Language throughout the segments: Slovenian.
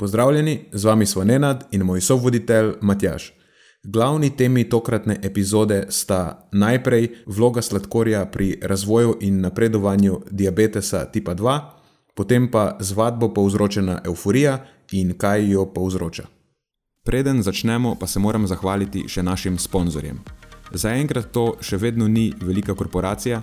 Pozdravljeni, z vami smo Nenad in moj sovoditelj Matjaš. Glavni temi tokratne epizode sta najprej vloga sladkorja pri razvoju in napredovanju diabetesa tipa 2, potem pa z vadbo povzročena euforija in kaj jo povzroča. Preden začnemo, pa se moram zahvaliti še našim sponzorjem. Zaenkrat to še vedno ni velika korporacija,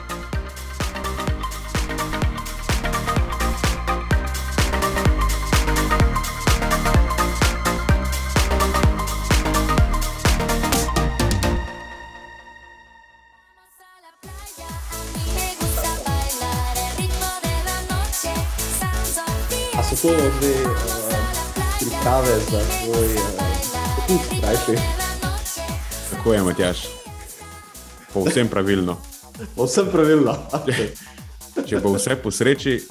Že uh, priprave za tvoj popust, uh, krajši? Tako je, Matjaš. Povsem pravilno. Vsem pravilno. Okay. Če bo vse po sreči,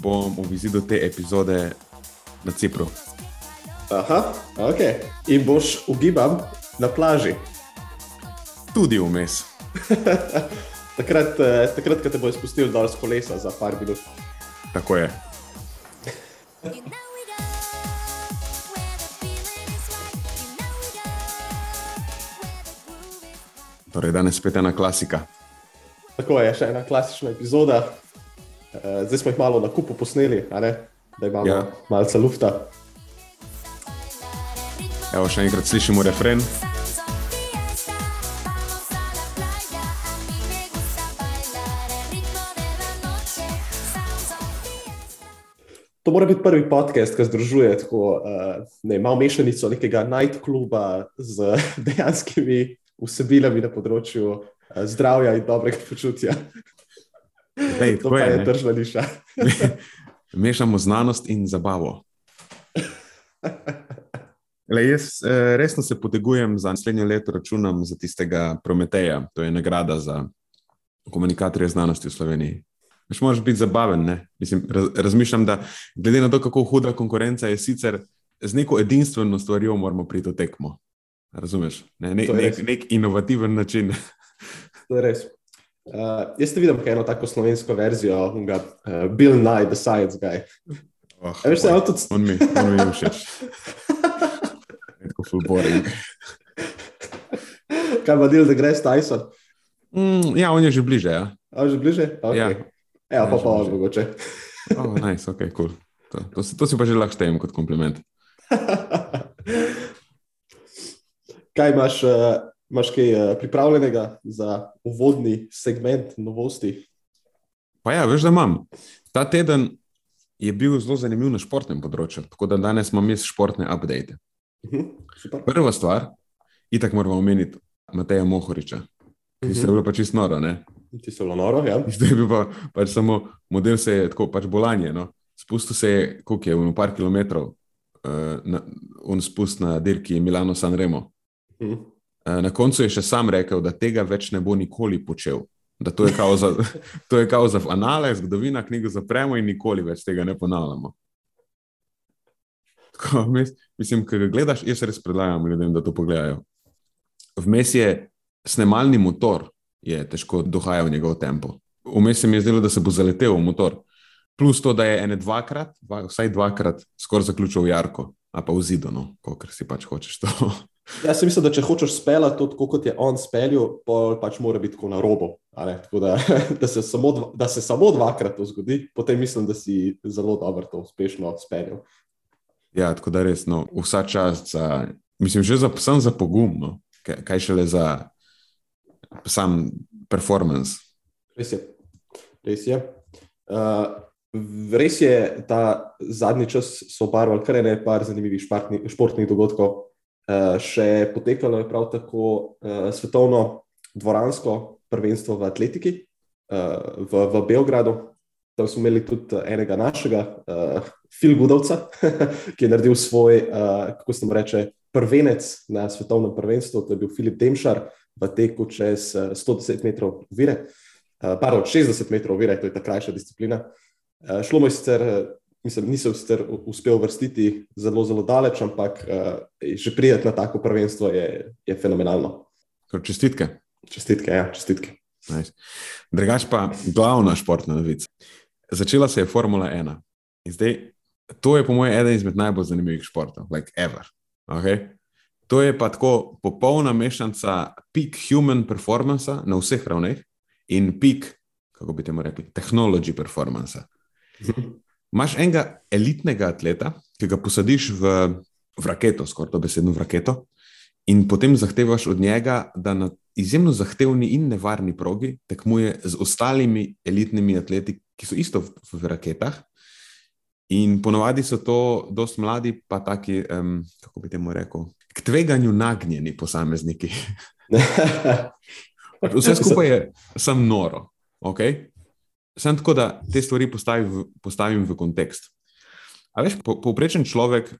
bom v vizidu te epizode na Cipru. Aha, ok. In boš ugibam na plaži. Tudi vmes. takrat, eh, takrat, ko te bo izpustil dol z kolesa za par minut. Tako je. Torej, danes spet ena klasika. Tako je, še ena klasična epizoda. Uh, zdaj smo jih malo na kupu posneli, a ne? da imamo Ja. ja. malce lufta. Evo, še enkrat slišimo refren. Mora biti prvi podcast, ki združuje tako, uh, ne, malo mešanico nekega nightkluba z dejanskimi vsebinami na področju uh, zdravja in dobrega počutja. Lej, To je, je tržna niša. Mešamo znanost in zabavo. Le, jaz eh, resno se potegujem za naslednje leto, računam za tistega Prometeja, to je nagrada za komunikatorje znanosti v Sloveniji. Veš, moraš biti zabaven. ne? Mislim, raz, razmišljam, da glede na to, kako huda konkurenca je, sicer z neko edinstveno stvarjo moramo priti v tekmo. Razumeš? Ne, ne, nek, nek inovativen način. To je res. Uh, jaz te vidim, kaj eno tako slovensko verzijo, unga, uh, Bill Nye, the Science Guy. Oh, A veš, on tudi on mi, je všeč. Tako full boring. kaj ima del, da greš Tyson. Mm, ja, on je že bliže. Ja. A že bliže? Okay. Ja. Pa Ja, pa bliže. mogoče. Oh, nice, okay, cool. to, to, si, to si pa že lahko štejem kot kompliment. kaj imaš, uh, imaš kaj uh, pripravljenega za uvodni segment novosti? Pa ja, veš, da imam. Ta teden je bil zelo zanimiv na športnem področju, tako da danes imam jaz športne update. Mhm, super. Prva stvar, itak moramo omeniti Mateja Mohoriča, ki se je bilo pač čisto noro. Ne? Bilo noro, ja. Zdaj je bil pa, pač samo model, se je tako pač bolanje. No? Spustil se je, koliko je, v par kilometrov, uh, na, on spust na dirki Milano San Remo. Mhm. Eh, Na koncu je še sam rekel, da tega več ne bo nikoli počel. Da to je kao za, to je kao za anale, zgodovina, knjigo zapremo in nikoli več tega ne ponavljamo. Tako, mes, mislim, ki ga gledaš, jaz res predlagam ljudem, da to pogledajo. Vmes je snemalni motor, je težko dohajal njegov tempo. Vmes se mi je zdelo, da se bo zaletel v motor. Plus to, da je ene dvakrat, dva, vsaj dvakrat, skoraj zaključil jarko, a pa v zidu, no, kot si pač hočeš to. Jaz si mislim, da če hočeš speljati to, tako kot je on speljal, pol pač mora biti tako na robu. Tako da, da, se samo, dva- da se samo dvakrat to zgodi, potem mislim, da si zelo dobro to uspešno speljal. Ja, tako da res, no, vsa čast za, mislim, že za, sam za pogum. No. kaj, kaj šele za sam performance. Res je. Res je. Uh, res je, da zadnji čas so obarvali kar nekaj zanimivih športni, športnih dogodkov. Uh, še potekalo je prav tako uh, svetovno dvoransko prvenstvo v atletiki uh, v, v Beogradu. Tam smo imeli tudi enega našega, uh, Filgudovca, ki je naredil svoj, uh, kako se mu reče, prvenec na svetovnem prvenstvu. To je bil Filip Demšar v teku čez 110 metrov vire, uh, pardon, 60 metrov vire, to je ta krajša disciplina. Uh, šlo mu je sicer mislim, nisem sicer uspel vrstiti zelo, zelo daleč, ampak že prijeti na tako prvenstvo je, je fenomenalno. Čestitke. Čestitke, ja, čestitke. Nice. Drugač pa glavna športna novica. Začela se je Formula 1 in zdaj to je, po mojem, eden izmed najbolj zanimivih športov, like ever. Okay? To je pa tako popolna mešanica peak human performance na vseh ravneh in peak, kako bi temu rekli, technology performance. Imáš enega elitnega atleta, ki ga posadiš v, v raketo, skoraj to besedno v raketo, in potem zahtevaš od njega, da na izjemno zahtevni in nevarni progi tekmuje z ostalimi elitnimi atleti, ki so isto v, v raketah. In ponovadi so to dosti mladi, pa taki, um, kako bi temu rekel, k tveganju nagnjeni posamezniki. Vse skupaj je samo noro. Okay? Sem tako, da te stvari postavim, postavim v kontekst. A veš, povprečen po človek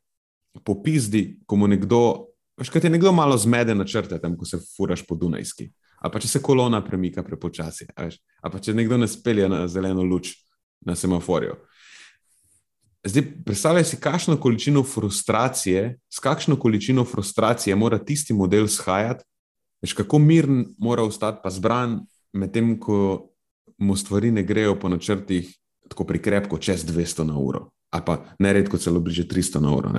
popizdi, ko mu nekdo, veš, kaj ti nekdo malo zmede na črte, tam, ko se furaš po Dunajski. A pa če se kolona premika prepočasi, a, a pa če nekdo ne spelje na zeleno luč na semaforju. Zdaj, predstavljaj si, kakšno količino frustracije, s kakšno količino frustracije mora tisti model shajati, veš, kako miren mora ostati, pa zbran, medtem ko mu stvari ne grejo po načrtih tako prikrepko, čez 200 na uro, ali pa neredko celo bliže 300 na uro. Uh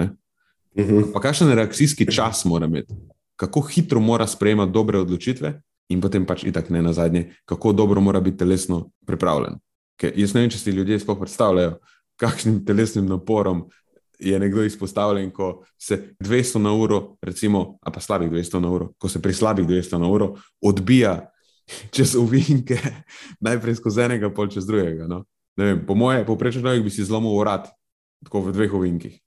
mhm. -huh. Pa kakšen reakcijski čas mora imeti, kako hitro mora sprejemati dobre odločitve, in potem pač itak ne na zadnje, kako dobro mora biti telesno pripravljen. Ker jaz ne vem, če si ljudje sploh predstavljajo, kakšnim telesnim naporom. Je nekdo izpostavljen, ko se 200 na uro, recimo, pa slabih 200 na uro, ko se pri slabih 200 na uro odbija čez uvinke, najprej skozi enega, pol čez drugega. No? Vem, po moje, povprečen človek bi si zlomil urad, tako v dveh uvinkih.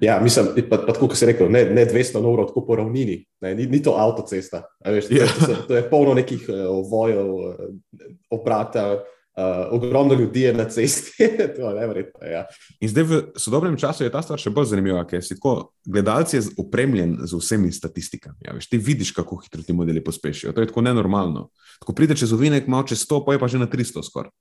Ja, mislim, pa, pa tako, kot si rekel, ne, ne 200 ur, tako po ravnini, ne, ni, ni to avtocesta. Veš, ja. to, to, to je polno nekih uh, ovojev, uh, obrata. Uh, ogromno ljudi je na cesti, to je nevrjetno. Ja. In zdaj v sodobnem času je ta stvar še bolj zanimiva, ker si tako gledalec je opremljen z vsemi statistikami. Ja, veš, ti vidiš, kako hitro ti modeli pospešijo. To je tako nenormalno. Ko pride čez ovinek, malo čez 100, pa je pa že na 300 skoraj.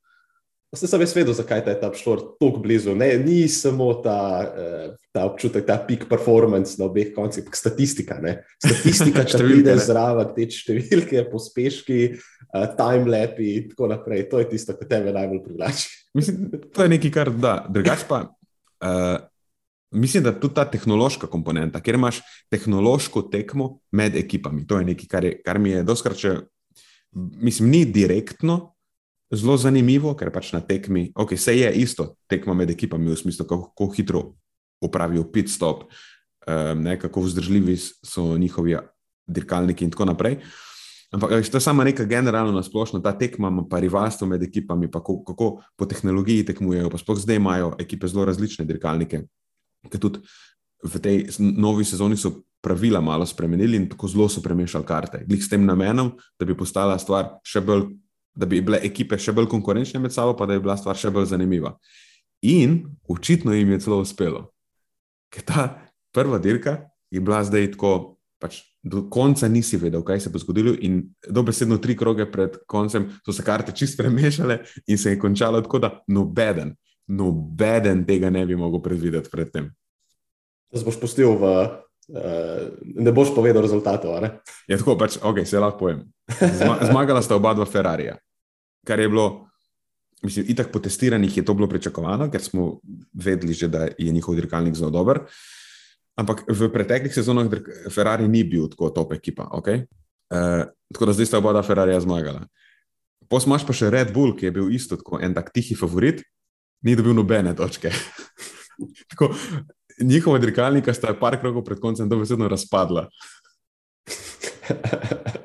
Vse sem jaz vedel, zakaj ta je ta šport tako blizu. Ne, ni samo ta, uh, ta občutek, ta peak performance na obeh koncih, ampak statistika. Ne. Statistika, če pride zraven te številke, pospeški, uh, timelapi in tako naprej. To je tisto, kar tebe najbolj privlači. Mislim, to je nekaj, kar da. Drugač pa. Uh, Mislim, da tudi ta tehnološka komponenta, kjer imaš tehnološko tekmo med ekipami, to je nekaj, kar, je, kar mi je doskrat, mislim, ni direktno, zelo zanimivo, ker pač na tekmi, ok, se je isto tekmo med ekipami, v smislu, kako, kako hitro upravijo pit stop, um, ne, kako vzdržljivi so njihovi dirkalniki in tako naprej. Ampak to je samo neka generalna nasplošna, ta tekma, pa rivalstvo med ekipami, pa kako, kako po tehnologiji tekmujejo, pa sploh zdaj imajo ekipe zelo različne dirkalnike. Ker tudi v tej novi sezoni so pravila malo spremenili in tako zelo so premešali karte. Glede s tem namenom, da bi postala stvar še bolj da bi bile ekipe še bolj konkurenčne med sabo, pa da bi bila stvar še bolj zanimiva. In očitno jim je celo uspelo. Ker ta prva dirka je bila zdaj tako, pač do konca nisi vedel, kaj se bo zgodilo, in dobesedno tri kroge pred koncem so se karte čist premešale in se je končalo tako, da nobeden, nobeden tega ne bi mogel predvideti predtem. Da boš pustil v. Uh, ne boš povedal rezultatov. Ja, tako pač, ok, se lahko povem. Zmagala sta oba dva Ferrarija kar je bilo, mislim, itak po testiranjih je to bilo pričakovano, ker smo vedeli že, da je njihov dirkalnik zelo dober. Ampak v preteklih sezonah Ferrari ni bil tako top ekipa. Okay? Uh, tako da zdaj sta oba Ferrarija zmagala. Posmaš pa še Red Bull, ki je bil isto tako en tak tihi favorit, ni dobil nobene točke. tako, njihova dirkalnika sta par krogov pred koncem dobesedno razpadla.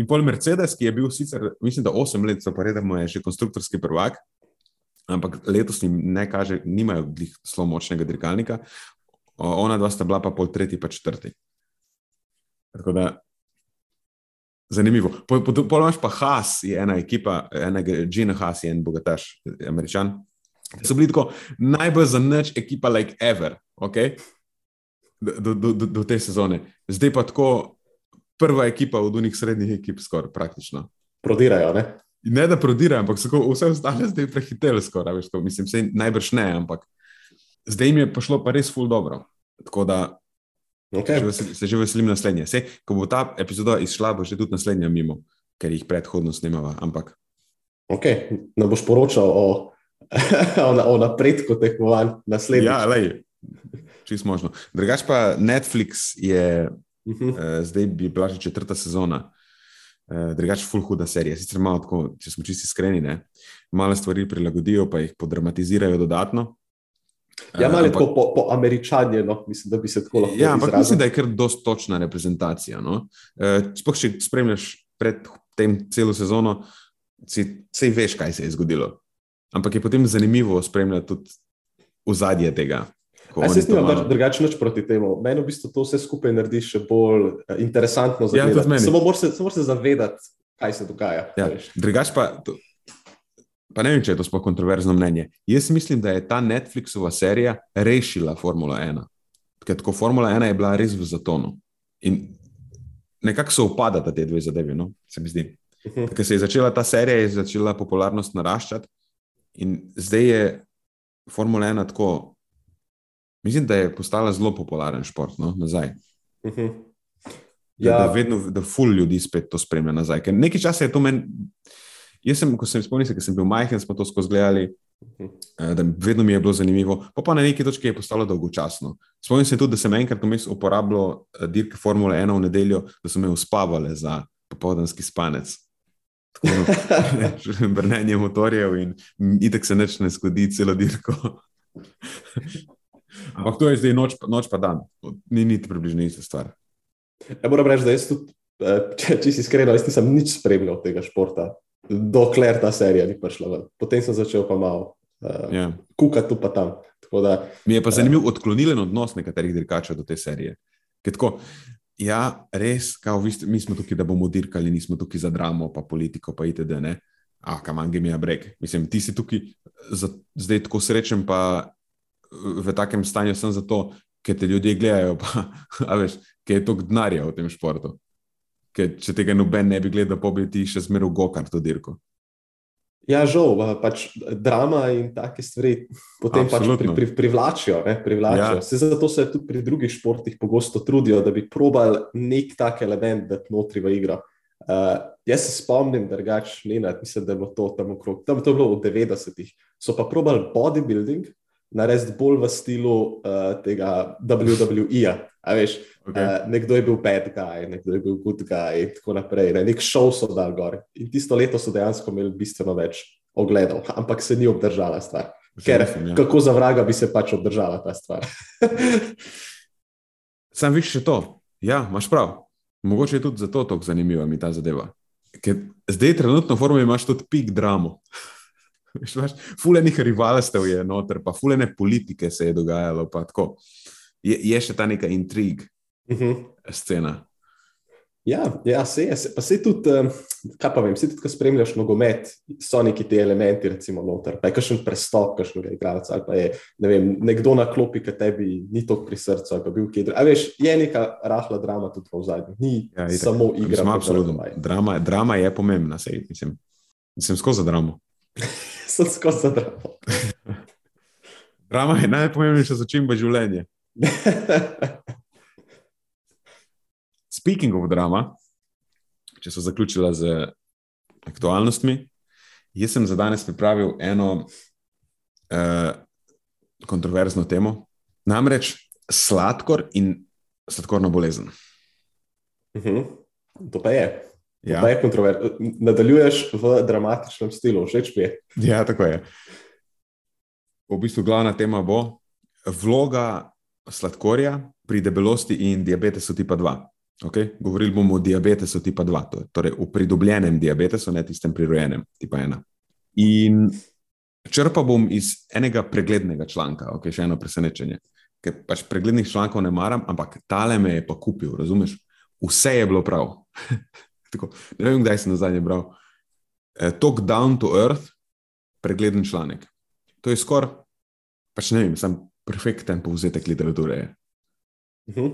In pol Mercedes, ki je bil sicer, mislim, da 8 let, pa redemo je še konstruktorski prvak, ampak letos jim ne kaže, nimajo zelo močnega dirkalnika. Ona dva sta bila pa pol tretji, pa četrti. Tako da, zanimivo. Pol imaš pa Haas, je ena ekipa, enega Gina Haas je en bogataš, američan. So bili tako najbolj za noč ekipa, like ever, okay? do, do, do, do te sezone. Zdaj pa tako prva ekipa od unih srednjih ekip, skoraj praktično. Prodirajo, ne? Ne, da prodirajo, ampak so vse ostale zdaj prehiteli, skoraj, veš, to, mislim, se najbrž ne, ampak zdaj jim je pošlo pa res ful dobro. Tako da okay. se že veselim naslednje. Sej, ko bo ta epizoda izšla, bo že tudi naslednja mimo, ker jih predhodno snimava. Ampak. Ok, ne boš poročal o, o, o napredku tekmovanj naslednjič. Ja, lej, čist možno. Drugač pa Netflix je Uh -huh. uh, zdaj bi bila že četrta sezona, uh, drugače, full huda serija. Sicer malo, tako, če smo čisti iskreni, ne? malo stvari prilagodijo, pa jih podramatizirajo dodatno. Ja, malo ampak, po, po američanje, no? mislim, da bi se tako lahko. Ja, ampak izrazil. mislim, da je kar dost točna reprezentacija. No? Uh, Sploh, če spremljaš pred tem celo sezono, si, si veš, kaj se je zgodilo. Ampak je potem zanimivo spremljati tudi ozadje tega. Jaz se snimam malo... drugače proti temu. Meni v bistvu to vse skupaj naredi še bolj uh, interesantno za ja, me. Samo moraš se, mora se zavedati, kaj se dogaja. Ja. Drugače pa, to, pa ne vem, če je to sploh kontroverzno mnenje. Jaz mislim, da je ta Netflixova serija rešila Formula 1. Ker tako Formula 1 je bila res v zatonu. In nekako so upadata te dve zadevi, no? se mi zdi. -huh. Ker se je začela ta serija, je začela popularnost naraščati, in zdaj je Formula 1 tako Mislim, da je postala zelo popularen šport no, nazaj. Uh mhm. -huh. ja. Da, da, vedno, da ful ljudi spet to spremlja nazaj. Ker nekaj časa je to meni. Jaz sem, ko sem spomnil, ker sem bil majhen, smo to skozi gledali, mhm. eh, da vedno mi je bilo zanimivo. Pa, pa na neki točki je postalo dolgočasno. Spomnim se tudi, da sem enkrat vmes uporabljal eh, dirke Formule 1 v nedeljo, da so me uspavali za popoldanski spanec. Brnenje motorjev in itek se neč ne zgodi celo dirko. Ampak to je zdaj noč, noč pa dan, ni niti približno ista stvar. Ja, moram reči, da jaz tudi, eh, če, če si iskren, jaz nisem nič spremljal tega športa, dokler ta serija ni prišla ven. Potem sem začel pa malo uh, eh, yeah. Ja. kukati tu pa tam. Da, Mi je pa zanimiv uh, odklonilen odnos nekaterih dirkačev do te serije. Tako, ja, res, kao, vi, mi smo tukaj, da bomo dirkali, nismo tukaj za dramo, pa politiko, pa itd. Ah, kam angem je breg. Mislim, ti si tukaj za, zdaj tako srečen, pa v takem stanju sem zato, ker te ljudje gledajo, pa veš, ker je toliko denarja v tem športu. Ker če tega noben ne bi gledal, pa bi ti še zmeraj gokar to dirko. Ja, žal, pač drama in take stvari potem pač pri, pri, privlačijo. privlačijo. Ja. Se zato se tudi pri drugih športih pogosto trudijo, da bi probali nek tak element dati notri v igro. Uh, jaz se spomnim, da drugače, mislim, da je bilo to tam okrog, tam to je bilo v 90-ih. So pa probali bodybuilding, narediti bolj v stilu uh, tega WWE-ja. Okay. Uh, nekdo je bil bad guy, nekdo je bil good guy, in tako naprej. Ne? Nek šov so dal gor. In tisto leto so dejansko imeli bistveno več ogledov, ampak se ni obdržala stvar. Ker, ja. Kako za vraga bi se pač obdržala ta stvar? Sam viš še to. Ja, imaš prav. Mogoče je tudi zato tako zanimiva mi ta zadeva. Ker zdaj, trenutno, v formi imaš tudi pik dramo. Fulejnih rivalstev je noter, pa fulejne politike se je dogajalo. Je, je še ta neka intrig, uh mhm. -huh. scena. Ja, ja se je. Pa se tudi, kaj pa vem, se tudi, ko spremljaš nogomet, so neki ti elementi, recimo, noter. Pa je kakšen prestop, kakšnega igralca, ali pa je ne vem, nekdo na klopi, ki tebi ni tako pri srcu, ali pa bil kjer. Ampak veš, je neka rahla drama tudi v zadnjem. Ni ja, samo igra. Absolutno. Drama, drama je pomembna, sej, mislim, mislim skozi dramo. sem skozi za dramo. Drama je najpomembnejša začimba življenja. Speaking of drama, če so zaključila z aktualnostmi, jaz sem za danes pripravil eno uh, kontroverzno temo, namreč sladkor in sladkorno bolezen. Uh mhm. -huh. To pa je. Ja. Ne, nadaljuješ v dramatičnem stilu, všeč mi je. Ja, tako je. V bistvu glavna tema bo vloga sladkorja pri debelosti in diabetesu tipa 2. Okay? Govorili bomo o diabetesu tipa 2, torej o pridobljenem diabetesu, ne tistem prirojenem tipa 1. In črpal bom iz enega preglednega članka, ok, še eno presenečenje. Ker pač preglednih člankov ne maram, ampak tale me je pa kupil, razumeš? Vse je bilo prav. Tako, ne vem, kdaj sem na zadnje bral. Eh, Talk down to earth, pregleden članek. To je skoraj, pač ne vem, sem perfekten povzetek literature. Uh -huh.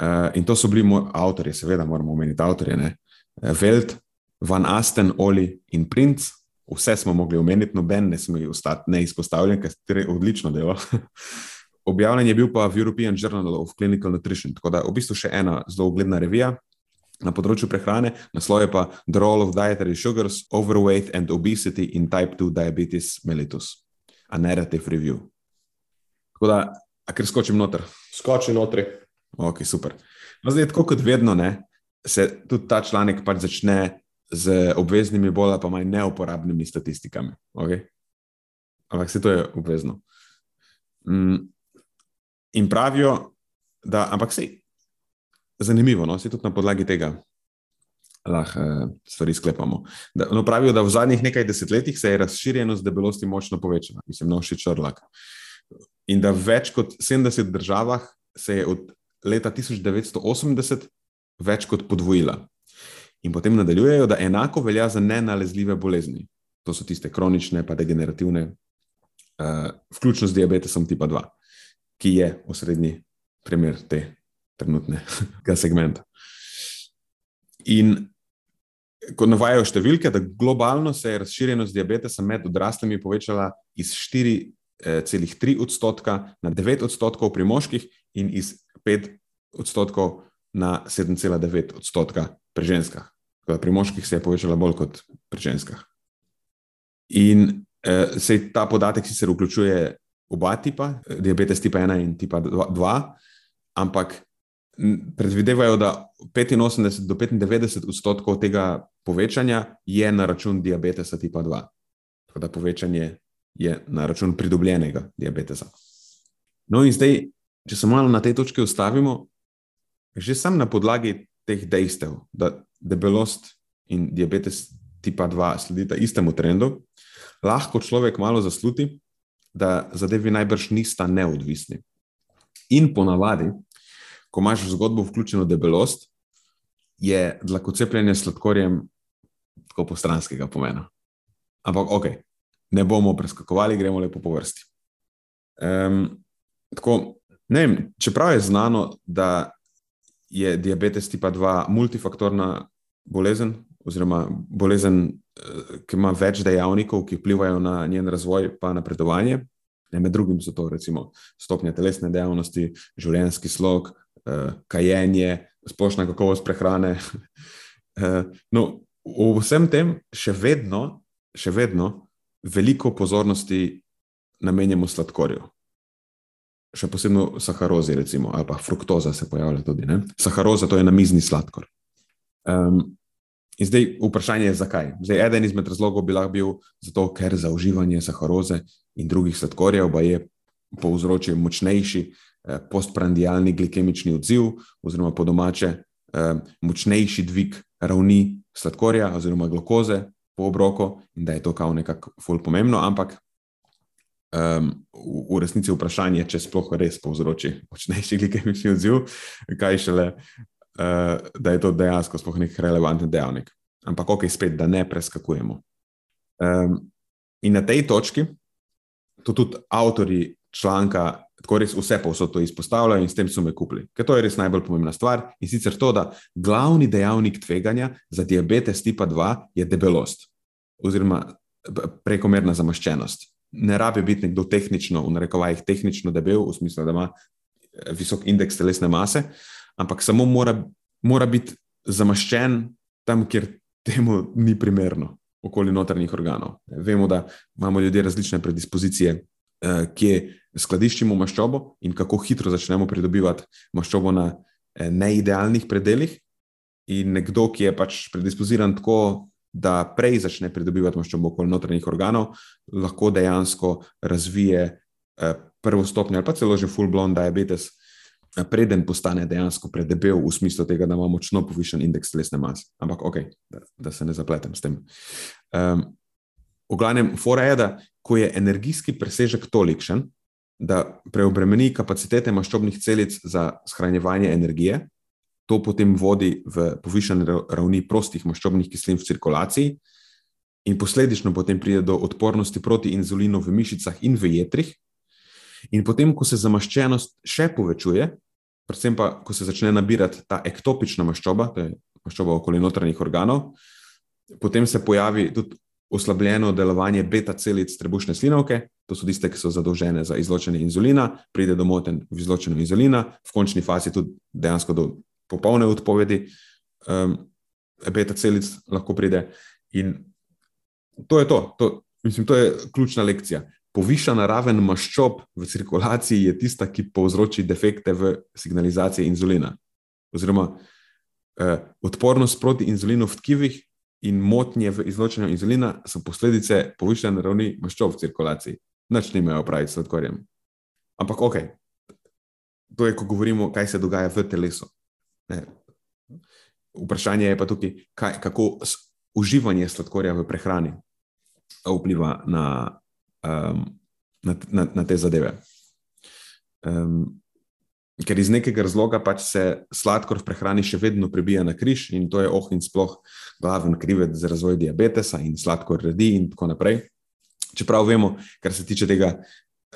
uh, in to so bili moji avtorji, seveda moramo omeniti avtorje. Ne? Veld, Van Asten, Oli in Prince, vse smo mogli omeniti, noben ne sme ostati neizpostavljen, ker je odlično delo. Objavljen je bil pa v European Journal of Clinical Nutrition, tako da v bistvu še ena zelo ugledna revija na področju prehrane, naslov je pa The Role of Dietary Sugars, Overweight and Obesity in Type 2 Diabetes Mellitus, a narrative review. Tako da, a ker skočim noter. Skoči noter. Ok, super. No, zdaj, tako kot vedno, ne, se tudi ta članek pač začne z obveznimi, bolj pa manj neuporabnimi statistikami. Okay? Ampak se to je obvezno. Mm. In pravijo, da, ampak se zanimivo, no, se tudi na podlagi tega lahko uh, stvari sklepamo. Da, no, pravijo, da v zadnjih nekaj desetletjih se je razširjenost debelosti močno povečala, mislim, na vši črlak. In da v več kot 70 državah se je od leta 1980 več kot podvojila. In potem nadaljujejo, da enako velja za nenalezljive bolezni. To so tiste kronične, pa degenerativne, uh, vključno z diabetesom tipa 2, ki je osrednji primer te trenutnega segmenta. In ko navajajo številke, da globalno se je razširjenost diabetesa med odraslimi povečala iz 4,3 odstotka na 9 odstotkov pri moških in iz 5 odstotkov na 7,9 odstotka pri ženskah. Pri moških se je povečala bolj kot pri ženskah. In eh, se ta podatek sicer vključuje oba tipa, diabetes tipa 1 in tipa 2, ampak predvidevajo, da 85 do 95 odstotkov tega povečanja je na račun diabetesa tipa 2. Tako da povečanje je na račun pridobljenega diabetesa. No, in zdaj, če se malo na tej točki ustavimo, že sam na podlagi teh dejstev, da debelost in diabetes tipa 2 sledita istemu trendu, lahko človek malo zasluti, da zadevi najbrž nista neodvisni. In ponavadi, ko imaš v zgodbo vključeno debelost, je dlakocepljenje s sladkorjem tako postranskega pomena. Ampak, ok, ne bomo preskakovali, gremo lepo po vrsti. Um, tako, ne vem, čeprav je znano, da je diabetes tipa 2 multifaktorna bolezen, oziroma bolezen, eh, ki ima več dejavnikov, ki vplivajo na njen razvoj in napredovanje. Ne, med drugim so to recimo stopnja telesne dejavnosti, življenjski slog, kajenje, splošna kakovost prehrane. uh, no, v vsem tem še vedno, še vedno veliko pozornosti namenjamo sladkorju. Še posebej saharozi, recimo, ali pa fruktoza se pojavlja tudi. Ne? Saharoza to je namizni sladkor. Um, in zdaj vprašanje je, zakaj. Zdaj, eden izmed razlogov bi lahko bil zato, ker za uživanje saharoze in drugih sladkorjev je povzročil močnejši Eh, postprandialni glikemični odziv, oziroma po domače, eh, močnejši dvig ravni sladkorja oziroma glukoze po obroku, in da je to kao nekako ful pomembno, ampak um, v, v resnici je vprašanje, če sploh res povzroči močnejši glikemični odziv, kaj šele, uh, da je to dejansko sploh nek relevanten dejavnik. Ampak ok, spet, da ne preskakujemo. Um, in na tej točki, to tudi avtori članka tako res vse povsod to izpostavljajo in s tem so me kupili. Ker to je res najbolj pomembna stvar in sicer to, da glavni dejavnik tveganja za diabetes tipa 2 je debelost oziroma prekomerna zamaščenost. Ne rabi biti nekdo tehnično, v narekovajih tehnično debel, v smislu, da ima eh, visok indeks telesne mase, ampak samo mora, mora biti zamaščen tam, kjer temu ni primerno, okoli notranjih organov. Vemo, da imamo ljudje različne predispozicije, kje skladiščimo maščobo in kako hitro začnemo pridobivati maščobo na eh, neidealnih predeljih. In nekdo, ki je pač predispoziran tako, da prej začne pridobivati maščobo okoli notranjih organov, lahko dejansko razvije eh, prvo stopnjo ali pa celo že full blown diabetes preden postane dejansko predebel, v smislu tega, da ima močno povišen indeks telesne mase. Ampak, ok, da, da se ne zapletem s tem. Um, v glavnem, fora je, da ko je energijski presežek tolikšen, da preobremeni kapacitete maščobnih celic za shranjevanje energije, to potem vodi v povišene ravni prostih maščobnih kislin v cirkulaciji, in posledično potem pride do odpornosti proti inzulinu v mišicah in v jetrih. In potem, ko se zamaščenost še povečuje, predvsem pa, ko se začne nabirati ta ektopična maščoba, to je maščoba okoli notranjih organov, potem se pojavi tudi oslabljeno delovanje beta celic trebušne slinovke, to so tiste, ki so zadolžene za izločanje inzulina, pride do moten v izločanju inzulina, v končni fazi tudi dejansko do popolne odpovedi um, beta celic lahko pride. In to je to, to, mislim, to je ključna lekcija. Povišana raven maščob v cirkulaciji je tista, ki povzroči defekte v signalizaciji inzulina. Oziroma, eh, odpornost proti inzulinu v tkivih in motnje v izločanju inzulina so posledice povišene ravni maščob v cirkulaciji. Nič nimajo opraviti s sladkorjem. Ampak ok, to je, ko govorimo, kaj se dogaja v telesu. Ne. Vprašanje je pa tukaj, kaj, kako uživanje sladkorja v prehrani vpliva na, um, na, na, na te zadeve. Um, ker iz nekega razloga pač se sladkor v prehrani še vedno prebija na križ in to je oh in sploh glaven krivec za razvoj diabetesa in sladkor redi in tako naprej. Čeprav vemo, kar se tiče tega,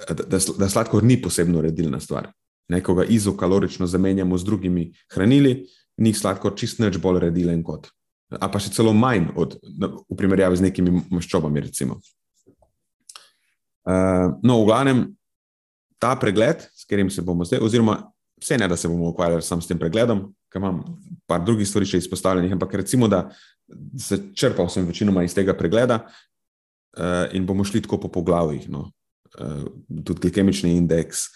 da, da sladkor ni posebno redilna stvar. Nekoga izokalorično zamenjamo z drugimi hranili, ni sladkor čist neč bolj redilen kot. A pa še celo manj od, v primerjavi z nekimi maščobami. Uh, no, v glavnem, ta pregled, s katerim se bomo zdaj, oziroma vse ne, da se bomo ukvarjali samo s tem pregledom, ker imam par drugih stvari še izpostavljenih, ampak recimo, da se črpal sem večinoma iz tega pregleda uh, in bomo šli tako po poglavjih. No. Uh, tudi kemični indeks,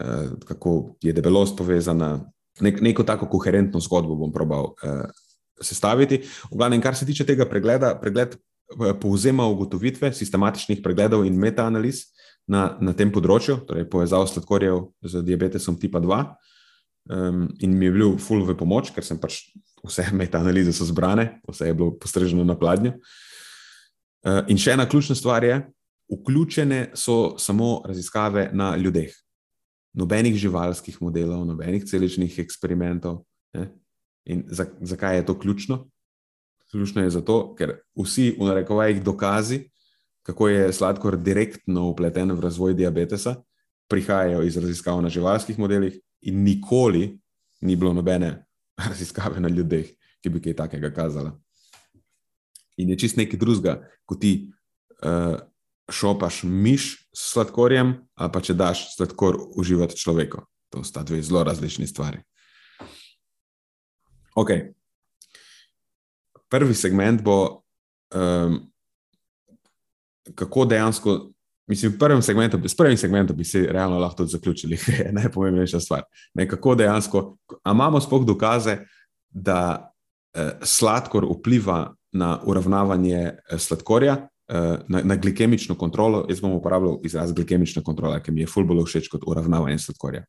uh, kako je debelost povezana, nek, neko tako koherentno zgodbo bom probal uh, sestaviti. V glavnem, kar se tiče tega pregleda, pregled uh, povzema ugotovitve sistematičnih pregledov in metaanaliz na, na tem področju, torej povezal sladkorjev z diabetesom tipa 2. Um, in mi je bil full v pomoč, ker sem pač vse metaanalize so zbrane, vse je bilo postreženo na pladnju. Uh, in še ena ključna stvar je, vključene so samo raziskave na ljudeh. Nobenih živalskih modelov, nobenih celičnih eksperimentov. Ne? In za, zakaj je to ključno? Ključno je zato, ker vsi v narekovajih dokazi, kako je sladkor direktno upleten v razvoj diabetesa, prihajajo iz raziskav na živalskih modelih, in nikoli ni bilo nobene raziskave na ljudeh, ki bi kaj takega kazala. In je čist nekaj drugega, ko ti uh, šopaš miš s sladkorjem, ali pa če daš sladkor uživati človeku. To sta dve zelo različni stvari. Ok. Prvi segment bo, um, kako dejansko Mislim, v prvem segmentu, s prvim segmentom bi se realno lahko tudi zaključili, ker je najpomembnejša stvar. Nekako dejansko, a imamo spoh dokaze, da eh, sladkor vpliva na uravnavanje eh, sladkorja, eh, na, na glikemično kontrolo. Jaz bom uporabljal izraz glikemična kontrola, ki mi je fulbolo všeč kot uravnavanje sladkorja.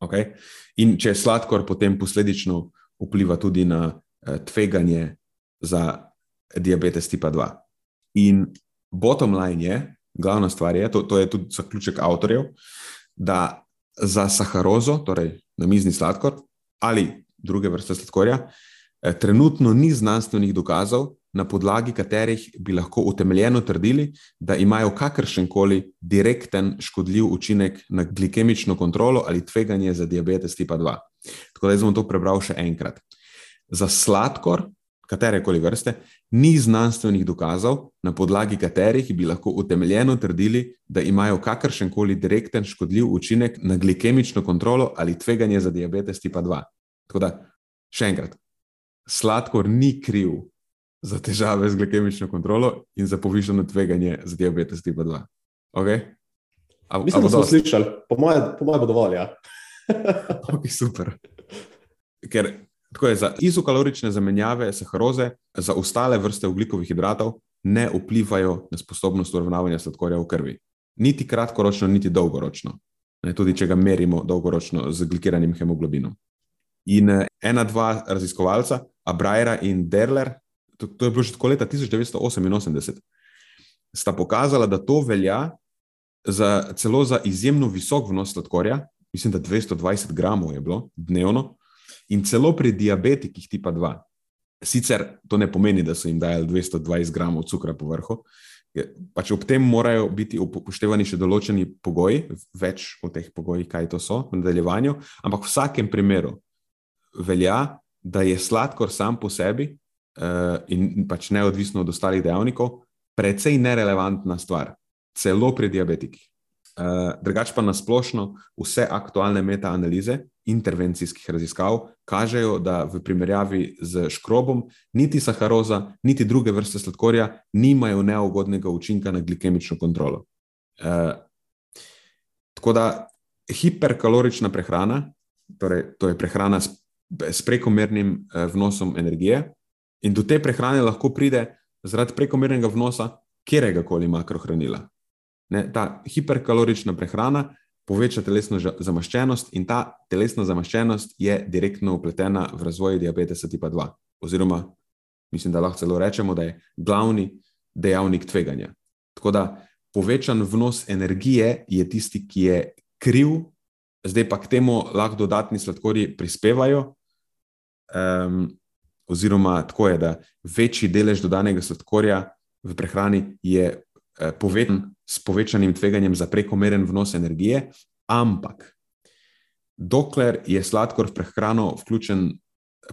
Okay? In če sladkor potem posledično vpliva tudi na eh, tveganje za diabetes tipa 2. In bottom line je, glavna stvar je, to, to je tudi zaključek avtorjev, da za saharozo, torej na mizni sladkor ali druge vrste sladkorja, eh, trenutno ni znanstvenih dokazov, na podlagi katerih bi lahko utemeljeno trdili, da imajo kakršen koli direkten škodljiv učinek na glikemično kontrolo ali tveganje za diabetes tipa 2. Tako da jaz bom to prebral še enkrat. Za sladkor katere koli vrste, ni znanstvenih dokazov, na podlagi katerih bi lahko utemeljeno trdili, da imajo kakršen koli direkten škodljiv učinek na glikemično kontrolo ali tveganje za diabetes tipa 2. Tako da, še enkrat, sladkor ni kriv za težave z glikemično kontrolo in za povišeno tveganje za diabetes tipa 2. Okay? A, Mislim, da smo slišali, po mojem, moje bo dovolj. Ja. okay, super. Ker Tako je za izokalorične zamenjave saharoze, za ostale vrste ugljikovih hidratov ne vplivajo na sposobnost uravnavanja sladkorja v krvi. Niti kratkoročno, niti dolgoročno. ne, tudi če ga merimo dolgoročno z glikiranim hemoglobinom. In eh, ena, dva raziskovalca, Abrajra in Derler, to, to je bilo že tako leta 1988, sta pokazala, da to velja za, celo za izjemno visok vnos sladkorja, mislim, da 220 gramov je bilo dnevno, in celo pri diabetikih tipa 2. Sicer to ne pomeni, da so jim dajali 220 gramov cukra po vrhu, pač ob tem morajo biti upoštevani še določeni pogoji, več o teh pogojih, kaj to so v nadaljevanju, ampak v vsakem primeru velja, da je sladkor sam po sebi uh, in pač neodvisno od ostalih dejavnikov, precej nerelevantna stvar, celo pri diabetikih. Uh, drugač pa nasplošno vse aktualne metaanalize intervencijskih raziskav kažejo, da v primerjavi z škrobom niti saharoza, niti druge vrste sladkorja nimajo neugodnega učinka na glikemično kontrolo. Uh, tako da hiperkalorična prehrana, torej to je prehrana s, s prekomernim uh, vnosom energije, in do te prehrane lahko pride zaradi prekomernega vnosa kjerega koli makrohranila. Ne, ta hiperkalorična prehrana poveča telesno zamaščenost, in ta telesna zamaščenost je direktno upletena v razvoj diabetesa tipa 2. Oziroma, mislim, da lahko celo rečemo, da je glavni dejavnik tveganja. Tako da povečan vnos energije je tisti, ki je kriv, zdaj pa k temu lahko dodatni sladkorji prispevajo. Um, oziroma, tako je, da večji delež dodanega sladkorja v prehrani je povezan s povečanim tveganjem za prekomeren vnos energije, ampak dokler je sladkor v prehrano vključen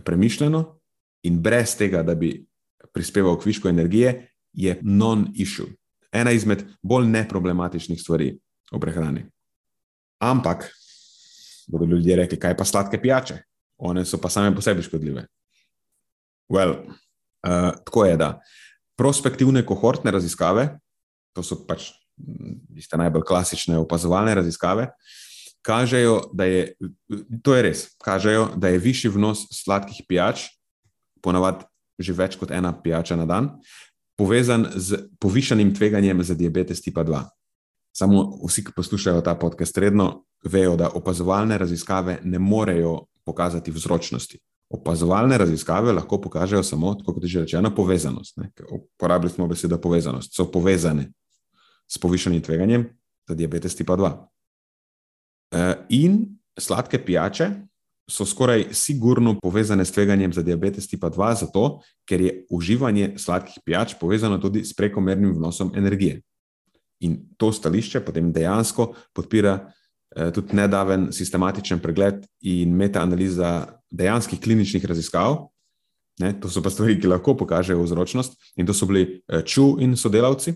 premišljeno in brez tega, da bi prispeval k višku energije, je non-issue. Ena izmed bolj neproblematičnih stvari v prehrani. Ampak, bodo ljudje rekli, kaj pa sladke pijače? One so pa same po sebi škodljive. Well, uh, tako je, da prospektivne kohortne raziskave, to so pač tiste najbolj klasične opazovalne raziskave, kažejo, da je to je res, kažejo, da je višji vnos sladkih pijač, ponavadi že več kot ena pijača na dan, povezan z povišanim tveganjem za diabetes tipa 2. Samo vsi, ki poslušajo ta podcast, redno vejo, da opazovalne raziskave ne morejo pokazati vzročnosti. Opazovalne raziskave lahko pokažejo samo, kot je že rečeno, povezanost. Uporabili smo besedo povezanost, so povezane s povišanim tveganjem za diabetes tipa 2. E, in sladke pijače so skoraj sigurno povezane s tveganjem za diabetes tipa 2, zato ker je uživanje sladkih pijač povezano tudi s prekomernim vnosom energije. In to stališče potem dejansko podpira Eh, tudi nedaven sistematičen pregled in metaanaliza dejanskih kliničnih raziskav. Ne, to so pa stvari, ki lahko pokažejo vzročnost. In to so bili Ču in sodelavci,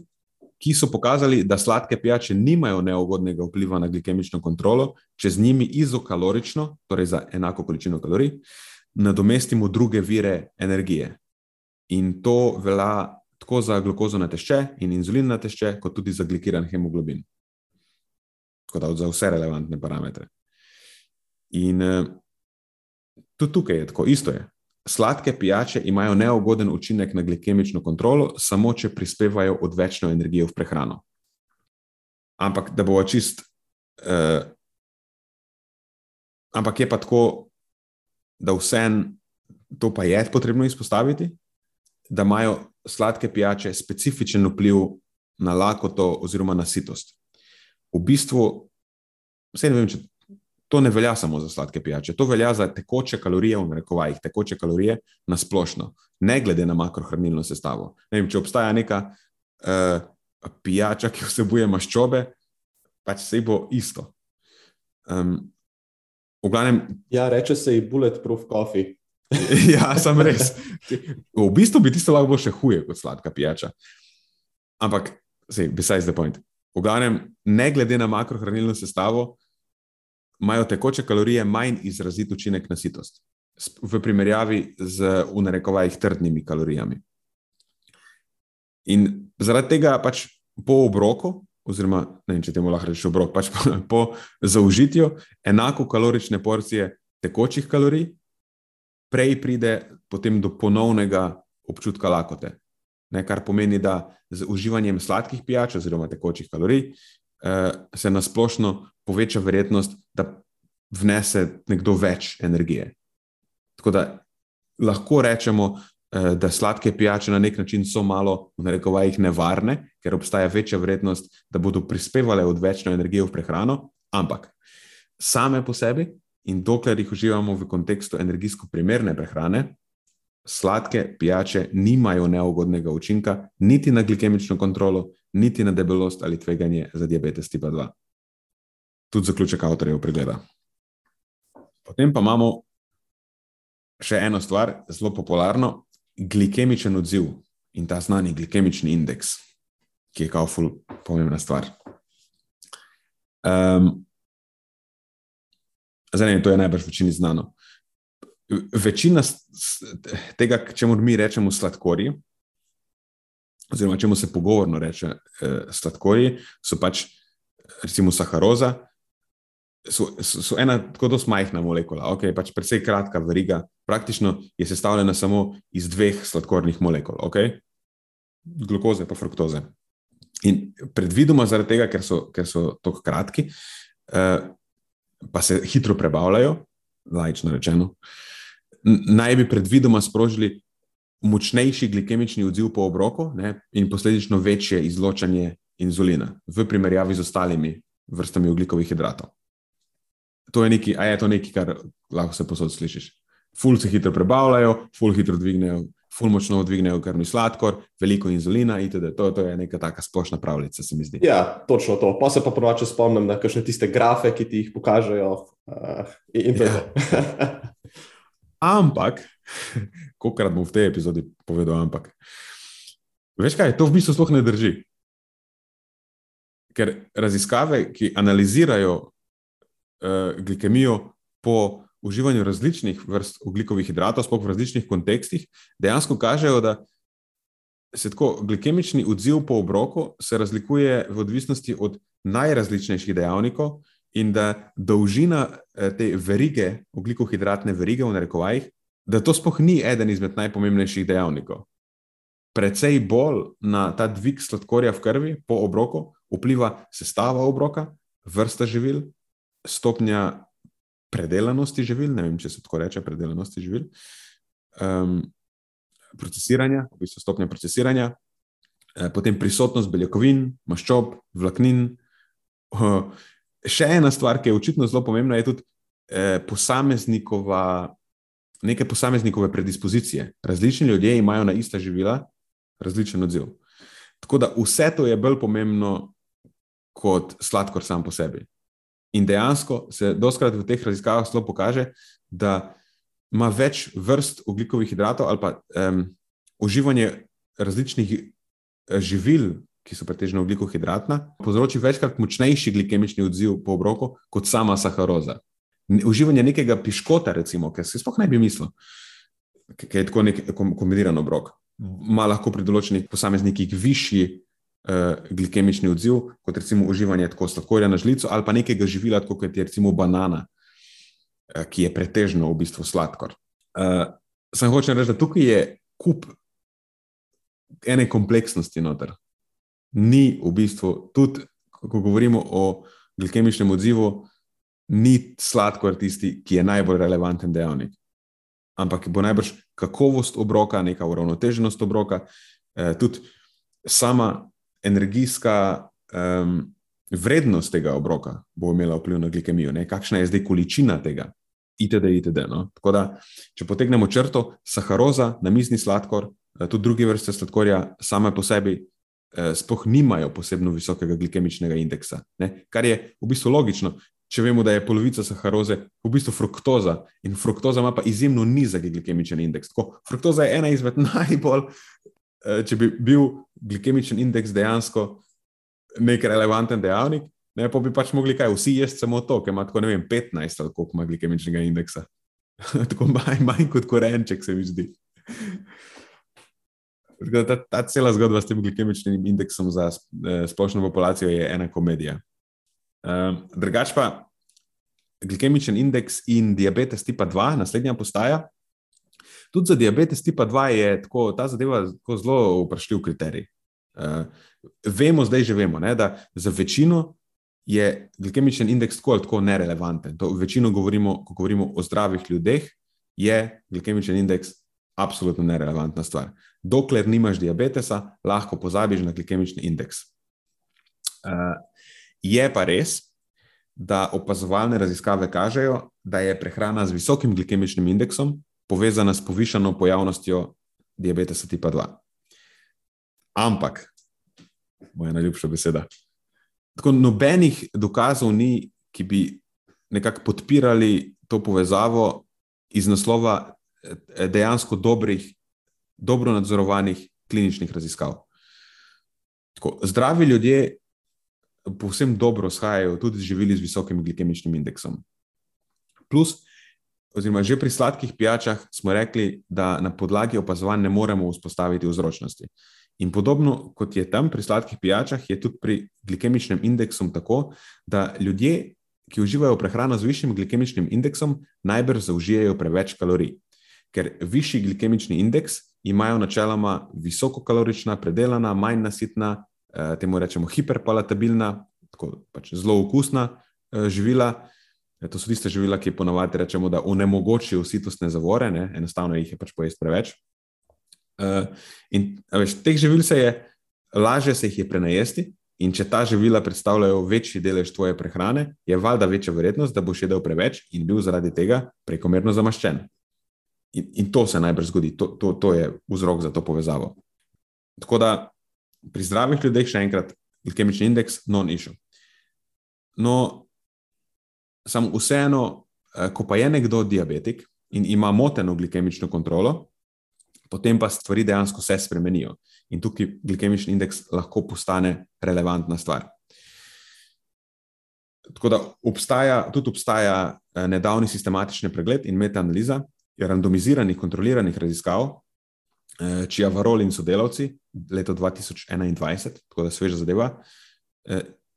ki so pokazali, da sladke pijače nimajo neugodnega vpliva na glikemično kontrolo, če z njimi izokalorično, torej za enako količino kalorij, nadomestimo druge vire energije. In to velja tako za glukozo na tešče in inzulin na tešče, kot tudi za glikiran hemoglobin tako da za vse relevantne parametre. In uh, tudi tukaj je tako, isto je. Sladke pijače imajo neugoden učinek na glikemično kontrolo, samo če prispevajo odvečno energijo v prehrano. Ampak da bo čist. Uh, ampak je pa tako, da vsem to pa je potrebno izpostaviti, da imajo sladke pijače specifičen vpliv na lakoto oziroma na sitost v bistvu, vse ne vem, če to ne velja samo za sladke pijače, to velja za tekoče kalorije, v narekovajih, tekoče kalorije na splošno, ne glede na makrohranilno sestavo. Ne vem, če obstaja neka uh, pijača, ki vsebuje maščobe, pač se bo isto. Um, v glavnem. Ja, reče se ji bulletproof coffee. ja, sem res. V bistvu bi tisto lahko bilo še huje kot sladka pijača. Ampak, sej, besides the point. V glavnem, ne glede na makrohranilno sestavo, imajo tekoče kalorije manj izrazit učinek na sitost, v primerjavi z unarekovajih trdnimi kalorijami. In zaradi tega pač po obroku, oziroma ne vem, če temu lahko rečeš obrok, pač po, po zaužitju enako kalorične porcije tekočih kalorij, prej pride potem do ponovnega občutka lakote. Ne, kar pomeni, da z uživanjem sladkih pijač oziroma tekočih kalorij se nasplošno poveča verjetnost, da vnese nekdo več energije. Tako da lahko rečemo, uh, da sladke pijače na nek način so malo, v narekovajih, nevarne, ker obstaja večja verjetnost, da bodo prispevale odvečno energijo v prehrano, ampak same po sebi in dokler jih uživamo v kontekstu energijsko primerne prehrane, sladke pijače nimajo neugodnega učinka niti na glikemično kontrolo, niti na debelost ali tveganje za diabetes tipa 2. Tudi zaključek avtorjev pregleda. Potem pa imamo še eno stvar, zelo popularno, glikemičen odziv in ta znani glikemični indeks, ki je kao ful pomembna stvar. Um, zdaj, to je najbrž večini znano večina tega, čemu mi rečemo sladkorji, oziroma čemu se pogovorno reče eh, sladkorji, so pač recimo saharoza. So, so, so ena tako zelo majhna molekula, okay, pač precej kratka veriga, praktično je sestavljena samo iz dveh sladkornih molekul, okay? glukoze in fruktoze. In predvidoma zaradi tega, ker so, ker so tako kratki, eh, pa se hitro prebavljajo, lajično rečeno, naj bi predvidoma sprožili močnejši glikemični odziv po obroku ne, in posledično večje izločanje inzulina v primerjavi z ostalimi vrstami oglikovih hidratov. To je nekaj, a je to nekaj, kar lahko se posod slišiš. Ful se hitro prebavljajo, ful hitro dvignejo, ful močno dvignejo krvni sladkor, veliko inzulina itd. To, to je neka taka splošna pravljica, se mi zdi. Ja, točno to. Pa se pa ponovadi spomnim na kakšne tiste grafe, ki ti jih pokažejo. Uh, in je ja. Ampak, kolikrat bom v tej epizodi povedal, ampak. Veš kaj, to v bistvu sploh ne drži. Ker raziskave, ki analizirajo uh, glikemijo po uživanju različnih vrst ugljikovih hidratov, sploh v različnih kontekstih, dejansko kažejo, da se tako glikemični odziv po obroku razlikuje v odvisnosti od najrazličnejših dejavnikov, in da dolžina eh, te verige, ugljikohidratne verige, v narekovajih, da to sploh ni eden izmed najpomembnejših dejavnikov. Predvsej bolj na ta dvig sladkorja v krvi po obroku vpliva sestava obroka, vrsta živil, stopnja predelanosti živil, ne vem, če se tako reče, predelanosti živil, um, procesiranja, v bistvu stopnja procesiranja, eh, potem prisotnost beljakovin, maščob, vlaknin. Uh, še ena stvar, ki je očitno zelo pomembna, je tudi eh, posameznikova, neke posameznikove predispozicije. Različni ljudje imajo na ista živila različen odziv. Tako da vse to je bolj pomembno kot sladkor sam po sebi. In dejansko se doskrat v teh raziskavah zelo pokaže, da ima več vrst ugljikovih hidratov ali pa um, uživanje različnih eh, živil, ki so pretežno ugljikohidratna, povzroči večkrat močnejši glikemični odziv po obroku kot sama saharoza. Uživanje nekega piškota, recimo, ki se sploh ne bi mislil, ki je tako nek kombiniran obrok, ima lahko pri določenih posameznikih višji uh, glikemični odziv, kot recimo uživanje tako sladkorja na žlico ali pa nekega živila, kot je recimo banana, uh, ki je pretežno v bistvu sladkor. Uh, Sam hočem reči, da tukaj je kup ene kompleksnosti noter. Ni v bistvu, tudi ko govorimo o glikemičnem odzivu, ni sladkor tisti, ki je najbolj relevanten dejavnik. Ampak bo najbrž kakovost obroka, neka uravnoteženost obroka, eh, tudi sama energijska um, vrednost tega obroka bo imela vpliv na glikemijo, ne? kakšna je zdaj količina tega. Itd. itd. No? Tako da, če potegnemo črto, saharoza, namizni sladkor, eh, tudi druge vrste sladkorja, same po sebi Eh, sploh nimajo posebno visokega glikemičnega indeksa. Ne? Kar je v bistvu logično, če vemo, da je polovica saharoze v bistvu fruktoza in fruktoza ima pa izjemno nizek glikemični indeks. Tako, fruktoza je ena izmed najbolj, eh, če bi bil glikemični indeks dejansko nek relevanten dejavnik, ne, pa bi pač mogli kaj, vsi jesti samo to, ker ima tako ne vem, 15 ali koliko ima glikemičnega indeksa. tako manj, manj kot korenček se mi zdi. Ta, ta cela zgodba s tem glikemičnim indeksom za eh, splošno populacijo je ena komedija. Um, drugač pa glikemičen indeks in diabetes tipa 2, naslednja postaja. Tudi za diabetes tipa 2 je tako, ta zadeva zelo vprašljiv kriterij. Uh, vemo, zdaj že vemo, ne, da za večino je glikemični indeks tako ali tako nerelevanten. To večino govorimo, ko govorimo o zdravih ljudeh, je glikemični indeks absolutno nerelevantna stvar. Dokler nimaš diabetesa, lahko pozabiš na glikemični indeks. Uh, je pa res, da opazovalne raziskave kažejo, da je prehrana z visokim glikemičnim indeksom povezana s povišano pojavnostjo diabetesa tipa 2. Ampak, moja najljubša beseda. Tako nobenih dokazov ni, ki bi nekako podpirali to povezavo iz naslova eh, dejansko dobrih, dobro nadzorovanih kliničnih raziskav. Tako, zdravi ljudje povsem dobro shajajo tudi živili z visokim glikemičnim indeksom. Plus, oziroma že pri sladkih pijačah smo rekli, da na podlagi opazovanj ne moremo vzpostaviti vzročnosti. In podobno kot je tam pri sladkih pijačah, je tudi pri glikemičnem indeksu tako, da ljudje, ki uživajo prehrano z višjim glikemičnim indeksom, najbrž zaužijajo preveč kalorij. Ker višji glikemični indeks imajo načeloma visokokalorična, predelana, manj nasitna, temu rečemo hiperpalatabilna, tako pač zelo okusna eh, živila. E, to so tiste živila, ki ponovadi rečemo, da onemogočijo sitostne zavore, ne? enostavno jih je pač pojesti preveč. In veš, teh živil se je, lažje se jih je prenajesti, in če ta živila predstavljajo večji delež tvoje prehrane, je valjda večja verjetnost, da boš jedel preveč in bil zaradi tega prekomerno zamaščen. In, in to se najbrž zgodi, to, to, to je vzrok za to povezavo. Tako da pri zdravih ljudeh, še enkrat, glikemični indeks, non-issue. No, samo vseeno, eh, ko pa je nekdo diabetik in ima moteno glikemično kontrolo, potem pa stvari dejansko se spremenijo in tukaj glikemični indeks lahko postane relevantna stvar. Tako da obstaja, tudi obstaja eh, nedavni sistematični pregled in metaanaliza randomiziranih, kontroliranih raziskav, čija varol in sodelavci leto 2021, tako da sveža zadeva,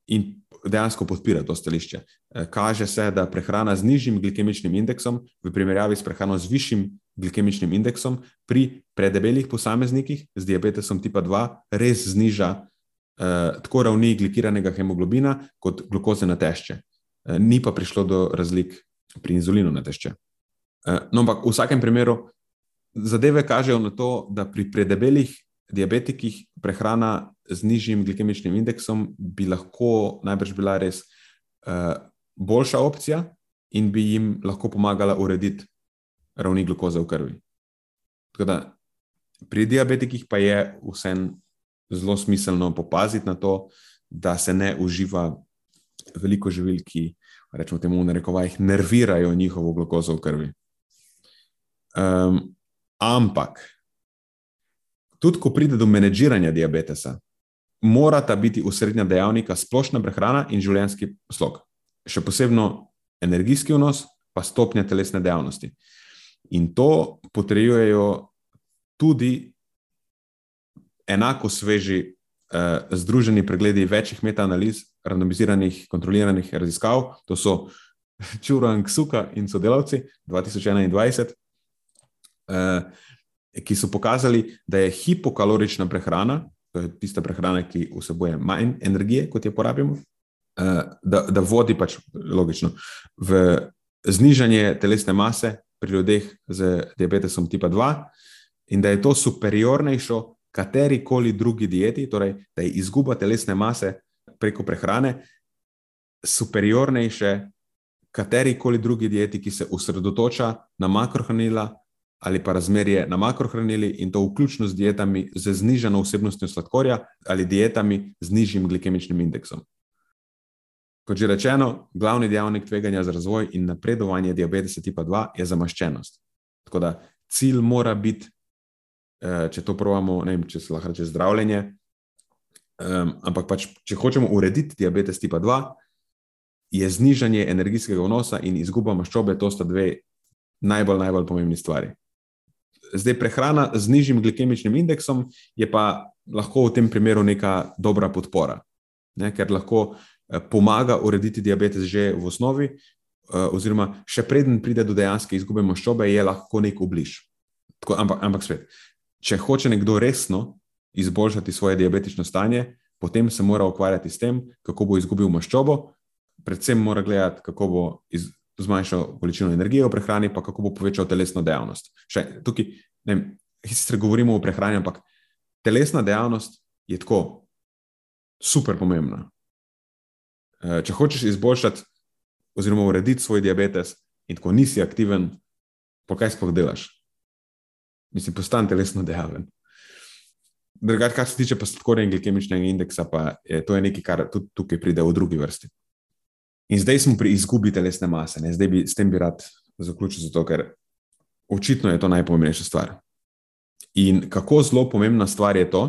in dejansko podpira to stališče. Eh, kaže se, da prehrana z nižjim glikemičnim indeksom v primerjavi s prehrano z višjim glikemičnim indeksom pri predebelih posameznikih z diabetesom tipa 2 res zniža eh, tako ravni glikiranega hemoglobina kot glukoze na tešče. Eh, ni pa prišlo do razlik pri inzulinu na tešče. Eh, no, ampak v vsakem primeru zadeve kažejo na to, da pri predebelih diabetikih prehrana z nižjim glikemičnim indeksom bi lahko najbrž bila res uh, boljša opcija in bi jim lahko pomagala urediti ravni glukoze v krvi. Da, pri diabetikih pa je vsem zelo smiselno popaziti na to, da se ne uživa veliko živil, ki, rečemo temu, v narekovajih, nervirajo njihovo glukozo v krvi. Um, ampak tudi ko pride do menedžiranja diabetesa, morata biti usrednja dejavnika splošna prehrana in življenjski slog, še posebno energijski vnos, pa stopnja telesne dejavnosti. In to potrjujejo tudi enako sveži eh, združeni pregledi večjih metaanaliz, randomiziranih, kontroliranih raziskav, to so Čurang Suka in sodelavci 2021. Eh, ki so pokazali, da je hipokalorična prehrana, to je tista prehrana, ki vsebuje manj energije, kot jo porabimo, eh, da, da vodi pač logično v znižanje telesne mase pri ljudeh z diabetesom tipa 2, in da je to superiornejšo kateri koli drugi dieti, torej da je izguba telesne mase preko prehrane superiornejše kateri koli drugi dieti, ki se osredotoča na makrohranila ali pa razmerje na makrohranili in to vključno z dietami z znižano vsebnostjo sladkorja ali dietami z nižjim glikemičnim indeksom. Kot že rečeno, glavni dejavnik tveganja za razvoj in napredovanje diabetesa tipa 2 je zamaščenost. Tako da cilj mora biti, eh, če to pravimo, ne vem, če se lahko reče zdravljenje, ampak pač, če hočemo urediti diabetes tipa 2, je znižanje energijskega vnosa in izguba maščobe, to sta dve najbolj, najbolj pomembni stvari. Zdaj, prehrana z nižjim glikemičnim indeksom je pa lahko v tem primeru neka dobra podpora, ne, ker lahko eh, pomaga urediti diabetes že v osnovi, eh, oziroma še preden pride do dejanske izgube maščobe, je lahko nek obliž. Tako, ampak, ampak svet, če hoče nekdo resno izboljšati svoje diabetično stanje, potem se mora ukvarjati s tem, kako bo izgubil maščobo, predvsem mora gledati, kako bo iz, zmanjšal količino energije v prehrani, pa kako bo povečal telesno dejavnost. Še, tukaj, ne, sicer govorimo o prehrani, ampak telesna dejavnost je tako super pomembna. Eh, če hočeš izboljšati, oziroma urediti svoj diabetes, in tako nisi aktiven, pa kaj sploh delaš? Mislim, postane telesno dejaven. Drugač, kar se tiče pa sladkorja in glikemičnega indeksa, pa je to je nekaj, kar tudi tukaj pride v drugi vrsti. In zdaj smo pri izgubi telesne mase, ne? zdaj bi s tem bi rad zaključil, zato ker očitno je to najpomembnejša stvar. In kako zelo pomembna stvar je to,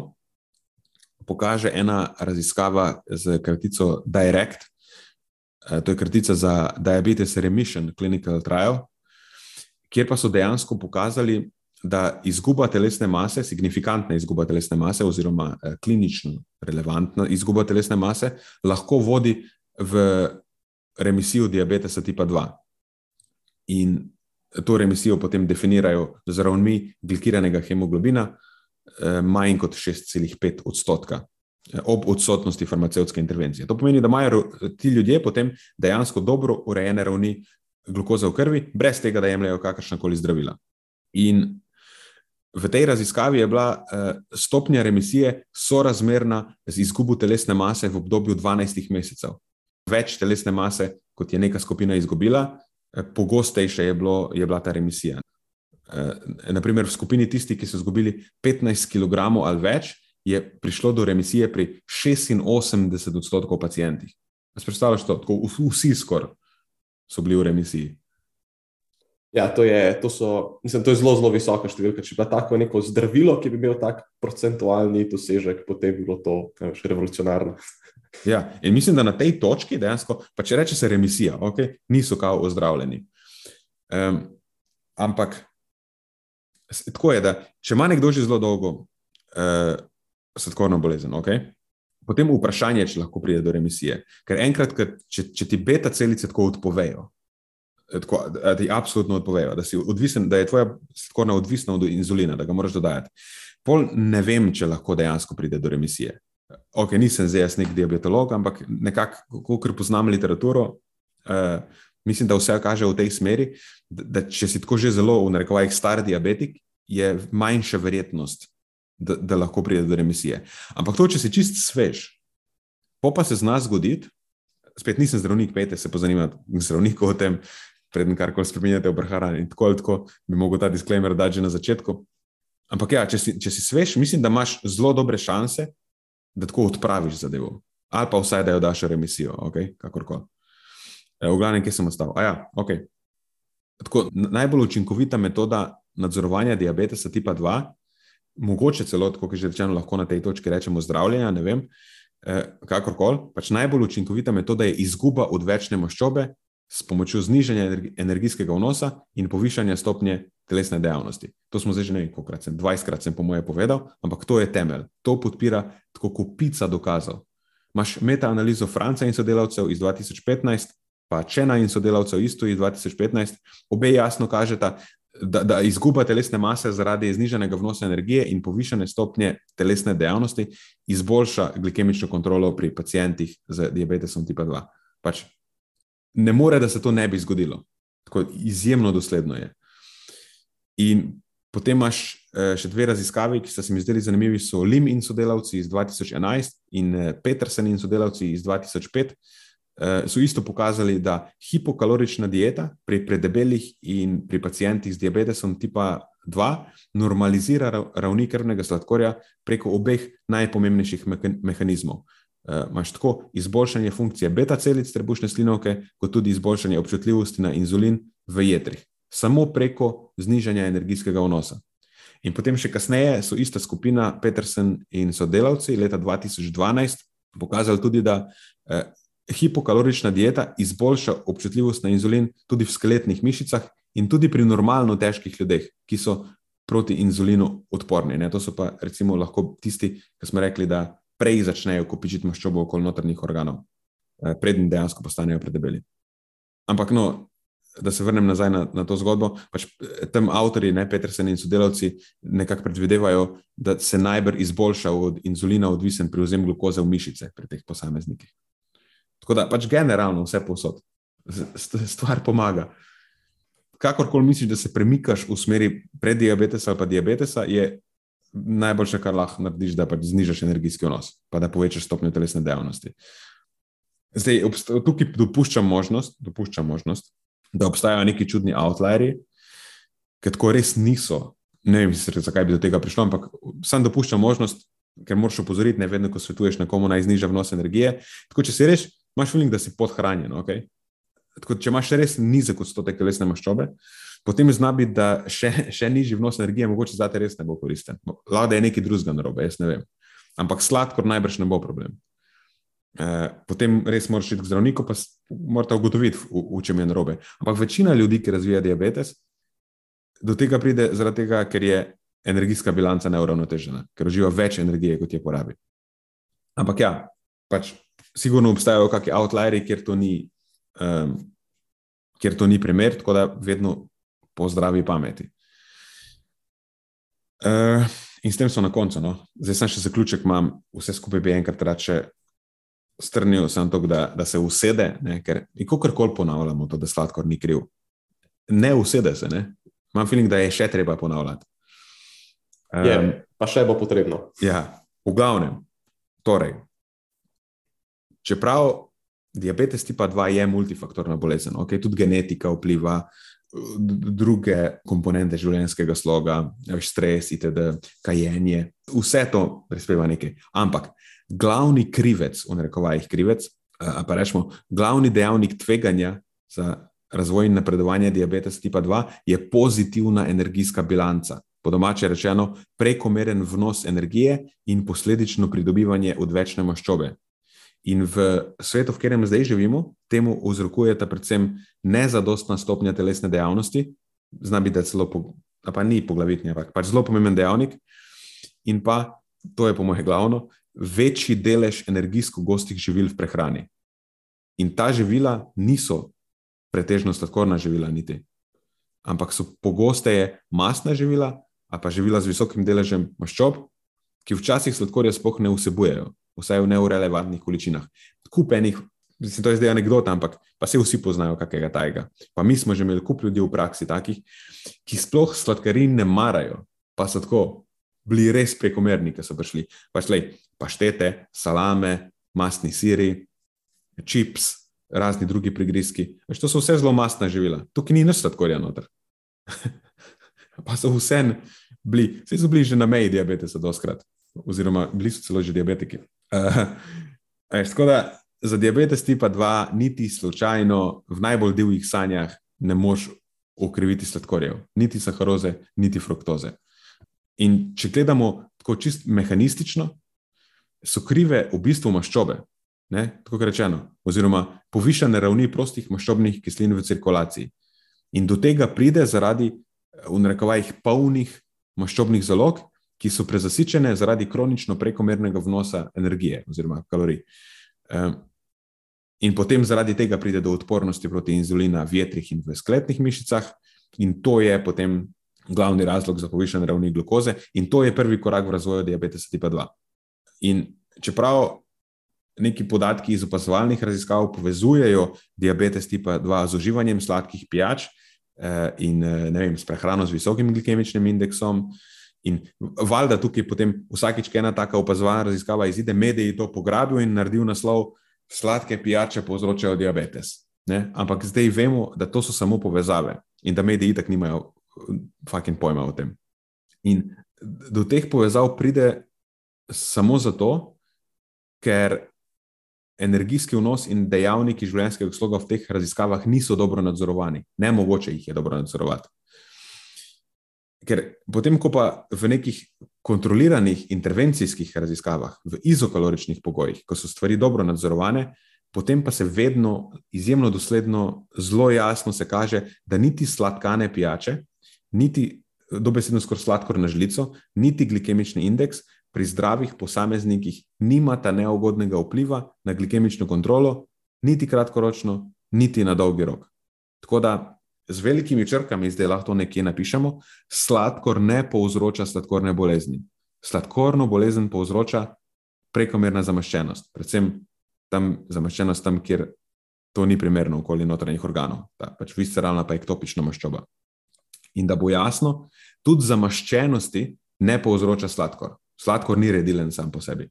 pokaže ena raziskava z kratico Direct, eh, to je kratica za Diabetes Remission Clinical Trial, kjer pa so dejansko pokazali, da izguba telesne mase, signifikantna izguba telesne mase, oziroma eh, klinično relevantna izguba telesne mase, lahko vodi v remisijo diabetesa tipa 2. In to remisijo potem definirajo z ravnmi glikiranega hemoglobina, eh, manj kot 6,5 odstotka. Eh, ob odsotnosti farmacevtske intervencije. To pomeni, da imajo ti ljudje potem dejansko dobro urejene ravni glukoze v krvi, brez tega, da jemljajo kakršna koli zdravila. In v tej raziskavi je bila eh, stopnja remisije sorazmerna z izgubo telesne mase v obdobju 12 mesecev več telesne mase, kot je neka skupina izgubila, eh, pogostejša je, bilo, je bila ta remisija. Eh, Naprimer, v skupini tistih, ki so izgubili 15 kg ali več, je prišlo do remisije pri 86 odstotkov pacijentih. Predstavljaš to, tako vsi skoraj so bili v remisiji. Ja, to je, to so, mislim, to je zelo, zelo visoka številka. Če bi bilo tako neko zdravilo, ki bi imel tak procentualni dosežek, potem bi bilo to veš, revolucionarno. Ja, in mislim, da na tej točki dejansko, pa če reče se remisija, okay, niso kao ozdravljeni. Um, ampak tako je, da če ima nekdo že zelo dolgo uh, sladkorno bolezen, okay, potem vprašanje, če lahko pride do remisije. Ker enkrat, če, če ti beta celice tako odpovejo, tako, da ti absolutno odpovejo, da, odvisen, da je tvoja skorna odvisna od inzulina, da ga moraš dodajati. Pol ne vem, če lahko dejansko pride do remisije. Ok, nisem zdaj jaz nek diabetolog, ampak nekako, ker poznam literaturo, uh, mislim, da vse kaže v tej smeri, da, da če si tako že zelo v narekovajih star diabetik, je manjša verjetnost, da, da lahko pride do remisije. Ampak to, če si čist svež, pa se zna zgoditi, spet nisem zdravnik, pete se pozanimati zdravnikov o tem, predem karkoli spremenjate v prehrani. In tako ali tako bi mogel ta disclaimer dati že na začetku. Ampak ja, če si, če si svež, mislim, da imaš zelo dobre šanse, da tako odpraviš zadevo. Ali pa vsaj, da jo daš remisijo, okay? kakorkoli. E, v glavnem, kje sem ostal. Ja, okay. tako, najbolj učinkovita metoda nadzorovanja diabetesa tipa 2, mogoče celo, kot že rečeno, lahko na tej točki rečemo zdravljenja, ne vem, eh, kakorkoli, pač najbolj učinkovita metoda je izguba odvečne maščobe s pomočjo znižanja energijskega vnosa in povišanja stopnje telesne dejavnosti. To smo zdaj že nekaj, kolikrat sem, 20krat sem po moje povedal, ampak to je temelj. To podpira tako kupica dokazov. Máš metaanalizo Franca in sodelavcev iz 2015, pa Čena in sodelavcev isto iz 2015, obe jasno kažeta, da, da izguba telesne mase zaradi znižanega vnosa energije in povišene stopnje telesne dejavnosti izboljša glikemično kontrolo pri pacijentih z diabetesom tipa 2. Pač ne more, da se to ne bi zgodilo. Tako izjemno dosledno je. In potem imaš eh, še dve raziskavi, ki so se mi zdeli zanimivi, so Lim in sodelavci iz 2011 in eh, Petersen in sodelavci iz 2005. Eh, so isto pokazali, da hipokalorična dieta pri predebelih in pri pacijentih z diabetesom tipa 2 normalizira ravni krvnega sladkorja preko obeh najpomembnejših mehanizmov imaš tako izboljšanje funkcije beta celic trebušne slinovke, kot tudi izboljšanje občutljivosti na inzulin v jedrih, samo preko znižanja energijskega vnosa. In potem še kasneje so ista skupina, Petersen in sodelavci, leta 2012 pokazali tudi, da eh, hipokalorična dieta izboljša občutljivost na inzulin tudi v skeletnih mišicah in tudi pri normalno težkih ljudeh, ki so proti inzulinu odporni. Ne? To so pa recimo lahko tisti, ki smo rekli, da prej začnejo kopičiti maščobo okoli notrnih organov, eh, predtem dejansko postanejo predebeli. Ampak, no, da se vrnem nazaj na, na to zgodbo, pač eh, tam avtori, ne Petersen in sodelavci, nekako predvidevajo, da se najbolj izboljša od inzulina odvisen prevzem glukoze v mišice pri teh posameznikih. Tako da pač generalno vse posod. Stvar pomaga. Kakorkoli misliš, da se premikaš v smeri prediabetesa ali pa diabetesa, je najboljše, kar lahko narediš, da pač znižaš energijski vnos, pa da povečaš stopnjo telesne dejavnosti. Zdaj, tukaj dopuščam možnost, dopuščam možnost, da obstajajo neki čudni outlieri, ki tako res niso. Ne vem, zakaj bi do tega prišlo, ampak sam dopuščam možnost, ker moraš opozoriti, ne vedno, ko svetuješ nekomu naj zniža vnos energije. Tako, če si reš, imaš feeling, da si podhranjen. Okay? Tako, če imaš res nizek odstotek telesne maščobe, potem zna biti, da še, še nižji vnos energije mogoče za te res ne bo koristen. Lahko da je nekaj drugega narobe, jaz ne vem. Ampak sladkor najbrž ne bo problem. E, potem res moraš iti k zdravniku, pa moraš ugotoviti, v, v čem je narobe. Ampak večina ljudi, ki razvija diabetes, do tega pride zaradi tega, ker je energijska bilanca neuravnotežena, ker uživa več energije, kot je porabi. Ampak ja, pač sigurno obstajajo kakšni outlieri, kjer to ni. Um, Ker to ni primer, tako da vedno po zdravi pameti. Uh, in s tem so na koncu. No. Zdaj sem še zaključek, imam vse skupaj, bi enkrat rače strnil, sem to, da, da se usede, ne, ker kakorkoli ponavljamo to, da sladkor ni kriv. Ne usede se, ne. imam feeling, da je še treba ponavljati. Um, je, pa še bo potrebno. Ja, v glavnem. Torej, čeprav diabetes tipa 2 je multifaktorna bolezen, okay, tudi genetika vpliva, druge komponente življenjskega sloga, stres, itd., kajenje, vse to prispeva nekaj. Ampak glavni krivec, v narekovajih krivec, pa rečemo, glavni dejavnik tveganja za razvoj in napredovanje diabetesa tipa 2 je pozitivna energijska bilanca. Po domače rečeno, prekomeren vnos energije in posledično pridobivanje odvečne maščobe, In v svetu, v katerem zdaj živimo, temu vzrokujeta predvsem nezadostna stopnja telesne dejavnosti, zna biti, da je celo, po, pa ni poglavitni, ampak pač zelo pomemben dejavnik. In pa, to je po mojem glavno, večji delež energijsko gostih živil v prehrani. In ta živila niso pretežno sladkorna živila, niti, ampak so pogosteje masna živila, a pa živila z visokim deležem maščob, ki včasih sladkorja sploh ne vsebujejo vsaj v neurelevantnih količinah. Kupenih, mislim, to je zdaj anekdota, ampak pa se vsi poznajo, kakega tajega. Pa mi smo že imeli kup ljudi v praksi takih, ki sploh sladkarin ne marajo, pa so tako bili res prekomerni, ki so prišli. Pač lej, paštete, salame, masni siri, čips, razni drugi prigrizki. Veš, to so vse zelo masna živila, tukaj ni nič sladkorja noter. pa so vse bili, vsi so bili že na meji diabetesa doskrat. Oziroma, bili so celo že diabetiki. Uh, tako da za diabetes tipa 2, niti slučajno v najbolj divjih sanjah ne moš ukriviti sladkorjev, niti saharoze, niti fruktoze. In če gledamo tako čist mehanistično, so krive v bistvu maščobe, ne? tako rečeno, oziroma povišene ravni prostih maščobnih kislin v cirkulaciji. In do tega pride zaradi, v narekovajih, polnih maščobnih zalog, ki so prezasičene zaradi kronično prekomernega vnosa energije oziroma kalorij. In potem zaradi tega pride do odpornosti proti inzulina v jetrih in v skletnih mišicah, in to je potem glavni razlog za povišene ravni glukoze, in to je prvi korak v razvoju diabetesa tipa 2. In čeprav neki podatki iz opazovalnih raziskav povezujejo diabetes tipa 2 z uživanjem sladkih pijač eh, in eh, vem, s prehrano z visokim glikemičnim indeksom, In valjda tukaj potem vsakič, ki je ena taka opazovalna raziskava izide, mediji to pograbijo in naredijo naslov: Sladke pijače povzročajo diabetes. Ne? Ampak zdaj vemo, da to so samo povezave in da mediji tako nimajo fucking pojma o tem. In do teh povezav pride samo zato, ker energijski vnos in dejavniki življenjskega sloga v teh raziskavah niso dobro nadzorovani. Ne mogoče jih je dobro nadzorovati. Ker potem, ko pa v nekih kontroliranih intervencijskih raziskavah, v izokaloričnih pogojih, ko so stvari dobro nadzorovane, potem pa se vedno izjemno dosledno, zelo jasno se kaže, da niti sladkane pijače, niti dobesedno skoraj sladkor na žlico, niti glikemični indeks pri zdravih posameznikih nimata neugodnega vpliva na glikemično kontrolo, niti kratkoročno, niti na dolgi rok. Tako da z velikimi črkami, zdaj lahko nekje napišemo, sladkor ne povzroča sladkorne bolezni. Sladkorno bolezen povzroča prekomerna zamaščenost, predvsem tam zamaščenost tam, kjer to ni primerno okoli notranjih organov, ta pač visceralna pa ektopična maščoba. In da bo jasno, tudi zamaščenosti ne povzroča sladkor. Sladkor ni redilen sam po sebi.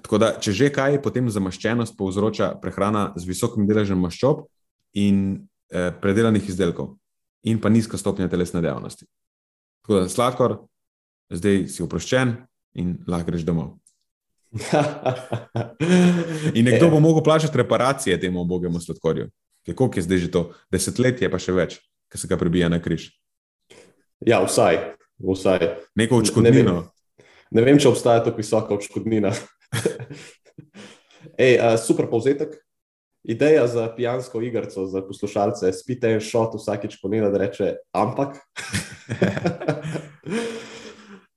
Tako da, če že kaj, potem zamaščenost povzroča prehrana z visokim deležem maščob in eh, predelanih izdelkov, in pa nizka stopnja telesne dejavnosti. Tako da, sladkor, zdaj si oproščen in lahko greš domov. In nekdo bo mogel plačati reparacije temu bogemu sladkorju. Kako je zdaj že to? Desetletje, pa še več, ki se ga prebija na križ. Ja, vsaj. vsaj. Neko odškodnino. Ne, ne vem, če obstaja tako visoka odškodnina. Ej, uh, super povzetek. Ideja za pijansko igrico, za poslušalce, spite en šot vsakič, ne da reče, ampak.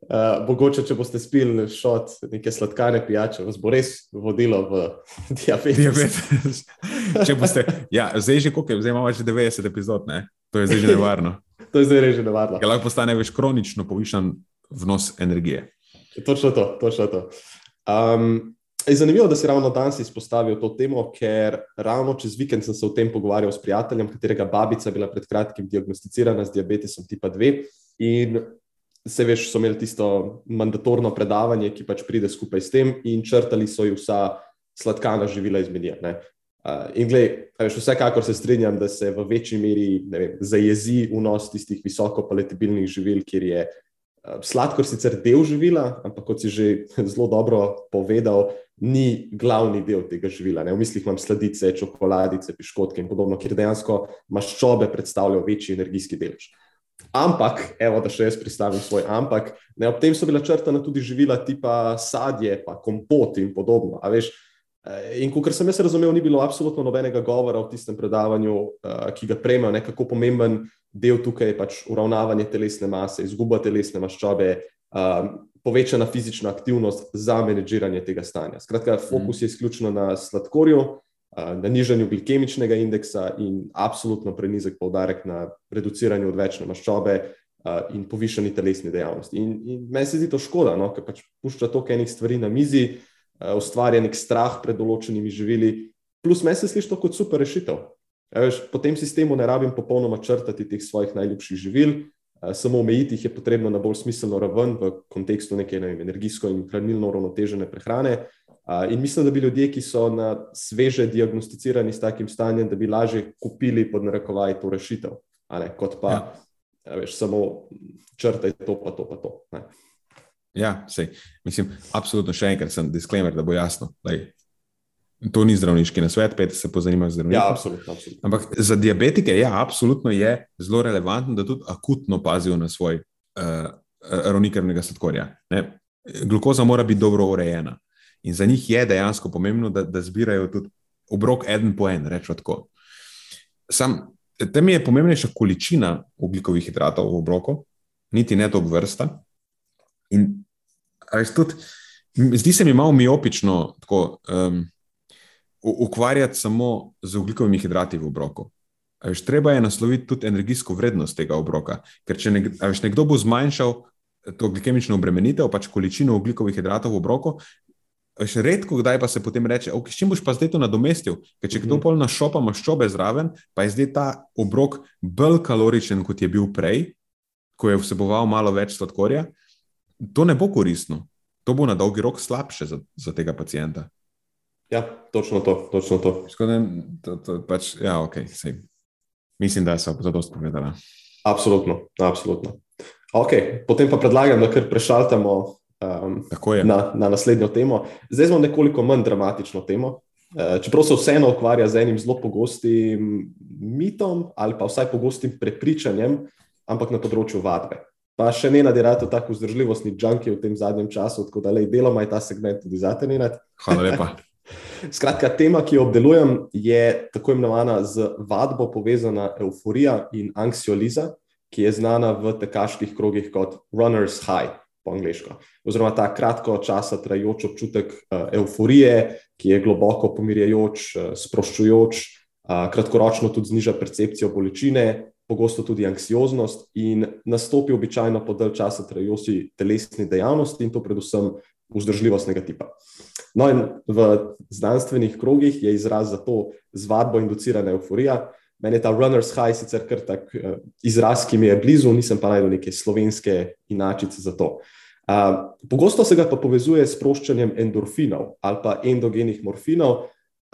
Uh, mogoče, če boste spili šot neke sladkane pijače, vas bo res vodilo v diabetes. diabetes. boste, ja, zdaj že koliko, zdaj imamo že 90 epizod, ne? to je zdaj že nevarno. to je zdaj že nevarno. Ker lahko postane več kronično povišan vnos energije. Točno to, točno to. Um, je zanimivo, da si ravno danes izpostavil to temo, ker ravno čez vikend sem se o tem pogovarjal s prijateljem, katerega babica je bila pred kratkim diagnosticirana z diabetesom tipa 2. In se veš, so imeli tisto mandatorno predavanje, ki pač pride skupaj s tem, in črtali so jih vsa sladkana živila iz menija. Uh, in gled, veš, vsekakor se strinjam, da se v večji meri vem, zajezi vnos tistih visoko paletabilnih živil, kjer je uh, sladkor sicer del živila, ampak kot si že zelo dobro povedal, ni glavni del tega živila. Ne? V mislih imam sladice, čokoladice, piškotke in podobno, kjer dejansko maščobe predstavljajo večji energijski delež. Ampak, evo, da še jaz pristavim svoj ampak, ne, ob tem so bila črtana tudi živila tipa sadje, pa kompot in podobno. Veš, eh, in kot sem jaz razumel, ni bilo absolutno nobenega govora v tistem predavanju, eh, ki ga prejme, kako pomemben del tukaj je pač uravnavanje telesne mase, izguba telesne maščobe, eh, povečana fizična aktivnost za menedžiranje tega stanja. Skratka, fokus je izključno na sladkorju, na nižanju glikemičnega indeksa in absolutno prenizek poudarek na reduciranju odvečne maščobe in povišani telesni dejavnosti. In, in meni se zdi to škoda, no? ker pač pušča toliko enih stvari na mizi, ustvarja nek strah pred določenimi živili, plus meni se sliši to kot super rešitev. Veš, po tem sistemu ne rabim popolnoma črtati teh svojih najljubših živil, samo omejiti jih je potrebno na bolj smiselno raven v kontekstu neke ne vem, energijsko in hranilno uravnotežene prehrane. In mislim, da bi ljudje, ki so na sveže diagnosticirani s takim stanjem, da bi lažje kupili pod narekovaj to rešitev, kot pa ja. Ja, veš, samo črtaj to, pa to, pa to. Ne. Ja, sej. mislim, absolutno še enkrat sem disclaimer, da bo jasno. Daj. To ni zdravniški na svet, pet se pozanima z zdravnikom. Ja, absolutno, absolutno. Ampak za diabetike, ja, absolutno je zelo relevantno, da tudi akutno pazijo na svoj uh, ravnik krvnega sladkorja. Glukoza mora biti dobro urejena. In za njih je dejansko pomembno, da, da zbirajo tudi obrok en po en, rečemo tako. Sam, tam je pomembnejša količina ugljikovih hidratov v obroku, niti ne toliko vrsta. In tudi, zdi se mi malo miopično tako, um, ukvarjati samo z ugljikovimi hidrati v obroku. Veš, treba je nasloviti tudi energijsko vrednost tega obroka. Ker če nek, veš, nekdo bo zmanjšal to glikemično obremenitev, pač količino ugljikovih hidratov v obroku, Še redko kdaj pa se potem reče, ok, s čim boš pa zdaj to nadomestil? Ker če kdo mhm. pol našopa maščobe zraven, pa je zdaj ta obrok bolj kaloričen, kot je bil prej, ko je vseboval malo več sladkorja, to ne bo koristno. To bo na dolgi rok slabše za, za tega pacijenta. Ja, točno to. Točno to. Škodem, to, to pač, ja, okay, Mislim, da so za to spovedala. Absolutno, absolutno. Okay, potem pa predlagam, da kar prešaltamo um, na, na naslednjo temo. Zdaj smo nekoliko manj dramatično temo. Uh, čeprav se vseeno ukvarja z enim zelo pogostim mitom ali pa vsaj pogostim prepričanjem, ampak na področju vadbe. Pa še ne nadirate tako vzdržljivostni džunki v tem zadnjem času, tako da le deloma je ta segment tudi zatenjen. Hvala lepa. Skratka, tema, ki jo obdelujem, je tako imenovana z vadbo povezana euforija in anksioliza, ki je znana v tekaških krogih kot runner's high po angliško. Oziroma ta kratko časa trajajoč občutek euforije, ki je globoko pomirjajoč, uh, sproščujoč, uh, kratkoročno tudi zniža percepcijo bolečine, pogosto tudi anksioznost in nastopi običajno po dalj časa trajajoči telesni dejavnosti in to predvsem vzdržljivostnega tipa. No, in v znanstvenih krogih je izraz za to z vadbo inducirana euforija. Meni je ta runner's high sicer kar tak uh, izraz, ki mi je blizu, nisem pa najdel neke slovenske inačice za to. Uh, pogosto se ga pa povezuje s sproščanjem endorfinov ali pa endogenih morfinov,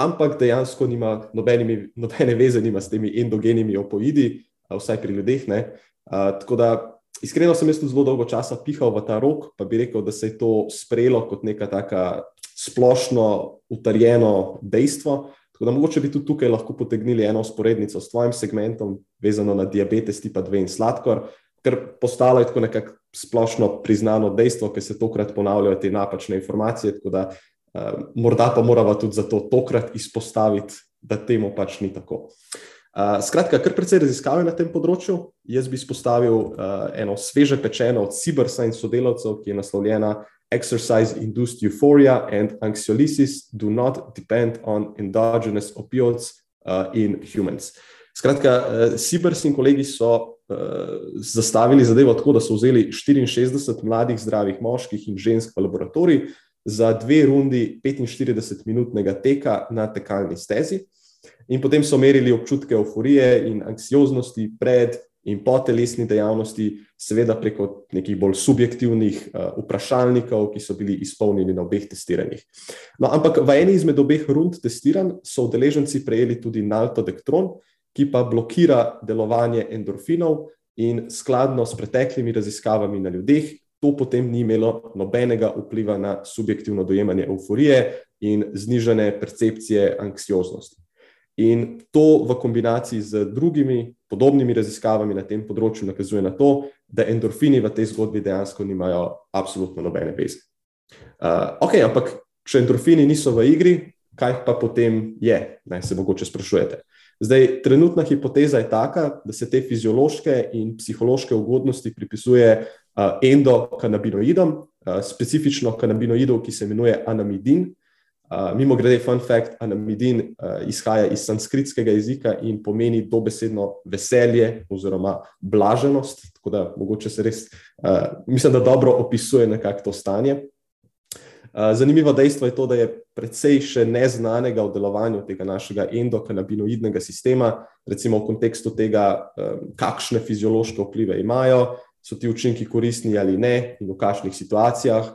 ampak dejansko nima nobenimi, nobene veze nima s temi endogenimi opoidi, uh, vsaj pri ljudeh. Uh, tako da iskreno sem jaz tudi zelo dolgo časa pihal v ta rok, pa bi rekel, da se je to sprejelo kot neka taka splošno utrjeno dejstvo. Tako da mogoče bi tudi tukaj lahko potegnili eno sporednico s tvojim segmentom, vezano na diabetes tipa 2 in sladkor, ker postalo je tako nekako splošno priznano dejstvo, ker se tokrat ponavljajo te napačne informacije. Tako da uh, morda pa moramo tudi zato tokrat izpostaviti, da temu pač ni tako. Uh, skratka, kar precej raziskav na tem področju. Jaz bi izpostavil uh, eno sveže pečeno od Sibersa in sodelavcev, ki je naslovljena exercise induced euphoria and anxiolysis do not depend on endogenous opioids uh, in humans. Skratka, uh, Sibers in kolegi so uh, zastavili zadevo tako, da so vzeli 64 mladih, zdravih moških in žensk v laboratorij za dve rundi 45-minutnega teka na tekalni stezi. In potem so merili občutke euforije in anksioznosti pred in po telesni dejavnosti, seveda preko nekih bolj subjektivnih uh, vprašalnikov, ki so bili izpolnjeni na obeh testiranjih. No, ampak v eni izmed obeh rund testiranj so udeleženci prejeli tudi naltodektron, ki pa blokira delovanje endorfinov in skladno s preteklimi raziskavami na ljudeh, to potem ni imelo nobenega vpliva na subjektivno dojemanje euforije in znižene percepcije anksioznosti. In to v kombinaciji z drugimi podobnimi raziskavami na tem področju nakazuje na to, da endorfini v tej zgodbi dejansko nimajo absolutno nobene veze. Uh, ok, ampak če endorfini niso v igri, kaj pa potem je, naj se mogoče sprašujete. Zdaj, trenutna hipoteza je taka, da se te fiziološke in psihološke ugodnosti pripisuje uh, endokanabinoidom, uh, specifično kanabinoidov, ki se imenuje anamidin, Uh, mimo grede, fun fact, anamidin uh, izhaja iz sanskritskega jezika in pomeni dobesedno veselje oziroma blaženost. Tako da mogoče se res, uh, mislim, da dobro opisuje nekako to stanje. Zanimivo dejstvo je to, da je precej še neznanega v delovanju tega našega endokanabinoidnega sistema, recimo v kontekstu tega, kakšne fiziološke vplive imajo, so ti učinki koristni ali ne in v kakšnih situacijah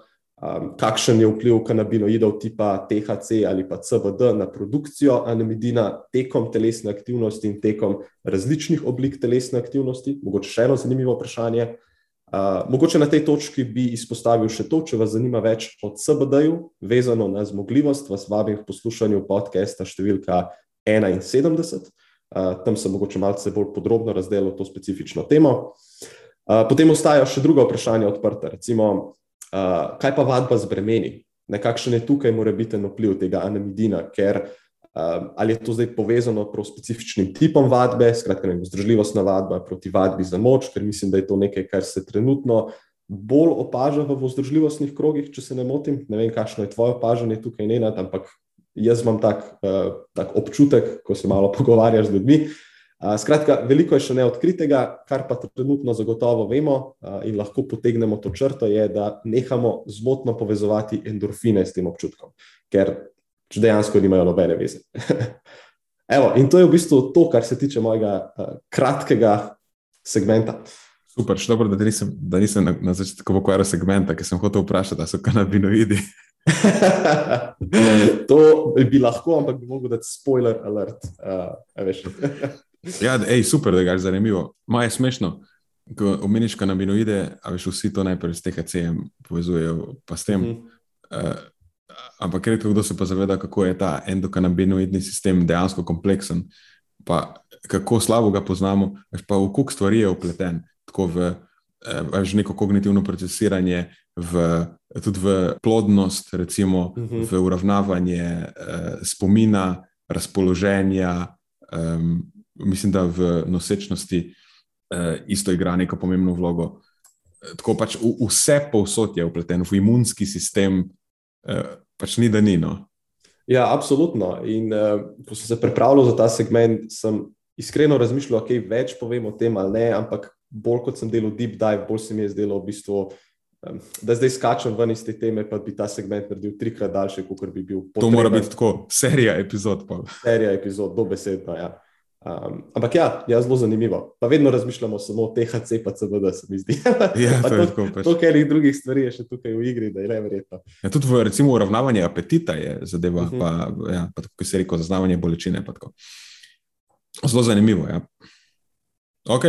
um, kakšen je vpliv kanabinoidov tipa THC ali pa CBD na produkcijo anamidina tekom telesne aktivnosti in tekom različnih oblik telesne aktivnosti. Mogoče še eno zanimivo vprašanje. Uh, mogoče na tej točki bi izpostavil še to, če vas zanima več o CBD-ju, vezano na zmogljivost, vas vabim k poslušanju podcasta številka 71. Uh, tam sem mogoče malce bolj podrobno razdelil to specifično temo. Uh, potem ostajajo še druga vprašanja odprta, recimo Uh, kaj pa vadba z bremeni? Nekakšen je tukaj mora biti vpliv tega anamidina, ker uh, ali je to zdaj povezano s specifičnim tipom vadbe, skratka, ne vzdržljivostna vadba proti vadbi za moč, ker mislim, da je to nekaj, kar se trenutno bolj opaža v vzdržljivostnih krogih, če se ne motim. Ne vem, kakšno je tvoje opažanje tukaj, ne, ampak jaz imam tak, uh, tak občutek, ko se malo pogovarjaš z ljudmi. Uh, Skratka, veliko je še neodkritega, kar pa trenutno zagotovo vemo in lahko potegnemo to črto, je, da nehamo zmotno povezovati endorfine s tem občutkom, ker dejansko nimajo nobene veze. Evo, in to je v bistvu to, kar se tiče mojega uh, kratkega segmenta. Super, še dobro, da nisem, da nisem na, na začetku pokvaril segmenta, ker sem hotel vprašati, da so kanabinoidi. to bi lahko, ampak bi mogel dati spoiler alert. Uh, Ja, ej, super, da je zanimivo. Maja je smešno, ko omeniš kanabinoide, a veš, vsi to najprej s THC-jem povezujejo, pa s tem. Mm uh, ampak redko kdo se pa zaveda, kako je ta endokanabinoidni sistem dejansko kompleksen, pa kako slabo ga poznamo, veš, pa v kuk stvari je upleten, tako v uh, veš, neko kognitivno procesiranje, v, tudi v plodnost, recimo mm -hmm. v uravnavanje uh, spomina, razpoloženja. Um, mislim, da v nosečnosti uh, isto igra neko pomembno vlogo. Tako pač v, vse povsod je upleten, v imunski sistem, uh, pač ni da ni. No. Ja, absolutno. In uh, ko sem se pripravljal za ta segment, sem iskreno razmišljal, kaj več povem o tem ali ne, ampak bolj kot sem delal deep dive, bolj se mi je zdelo v bistvu. da zdaj skačem ven iz te teme, pa bi ta segment naredil trikrat daljši, kot bi bil. To mora biti tako, serija epizod. Pa. Serija epizod, dobesedno. Ja. Um, ampak ja, ja, zelo zanimivo. Pa vedno razmišljamo samo o THC, pa CBD, se mi zdi. Ja, to je tako. To, kar jih drugih stvari je še tukaj v igri, da je le verjetno. Ja, tudi v, recimo, uravnavanje apetita je zadeva, uh -huh. pa, ja, pa tako se reko, zaznavanje bolečine. Zelo zanimivo. Ja. Ok,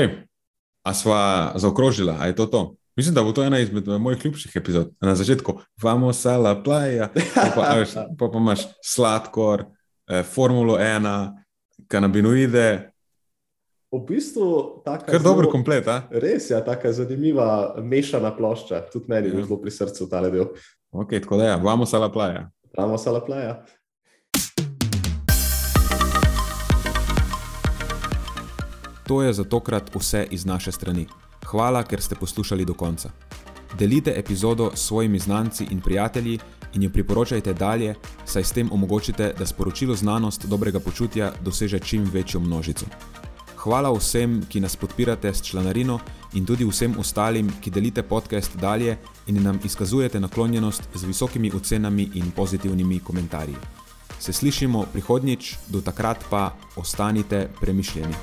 a sva zaokrožila, a je to to? Mislim, da bo to ena izmed mojih ljubših epizod. Na začetku, vamo sala, plaja, pa, pa, pa, pa imaš sladkor, eh, Formulo 1 kanabinoide. V bistvu je to kar dober komplet. A? Res je, ja, tako zanimiva mešana plošča, tudi meni je ja. zelo pri srcu ta del. Ok, tako da je, ja. vamo sala plaja. Vamo sala plaja. To je za tokrat vse iz naše strani. Hvala, ker ste poslušali do konca. Delite epizodo s svojimi znanci in prijatelji in jo priporočajte dalje, saj s tem omogočite, da sporočilo znanost dobrega počutja doseže čim večjo množico. Hvala vsem, ki nas podpirate s članarino in tudi vsem ostalim, ki delite podcast dalje in nam izkazujete naklonjenost z visokimi ocenami in pozitivnimi komentarji. Se slišimo prihodnjič, do takrat pa ostanite premišljeni.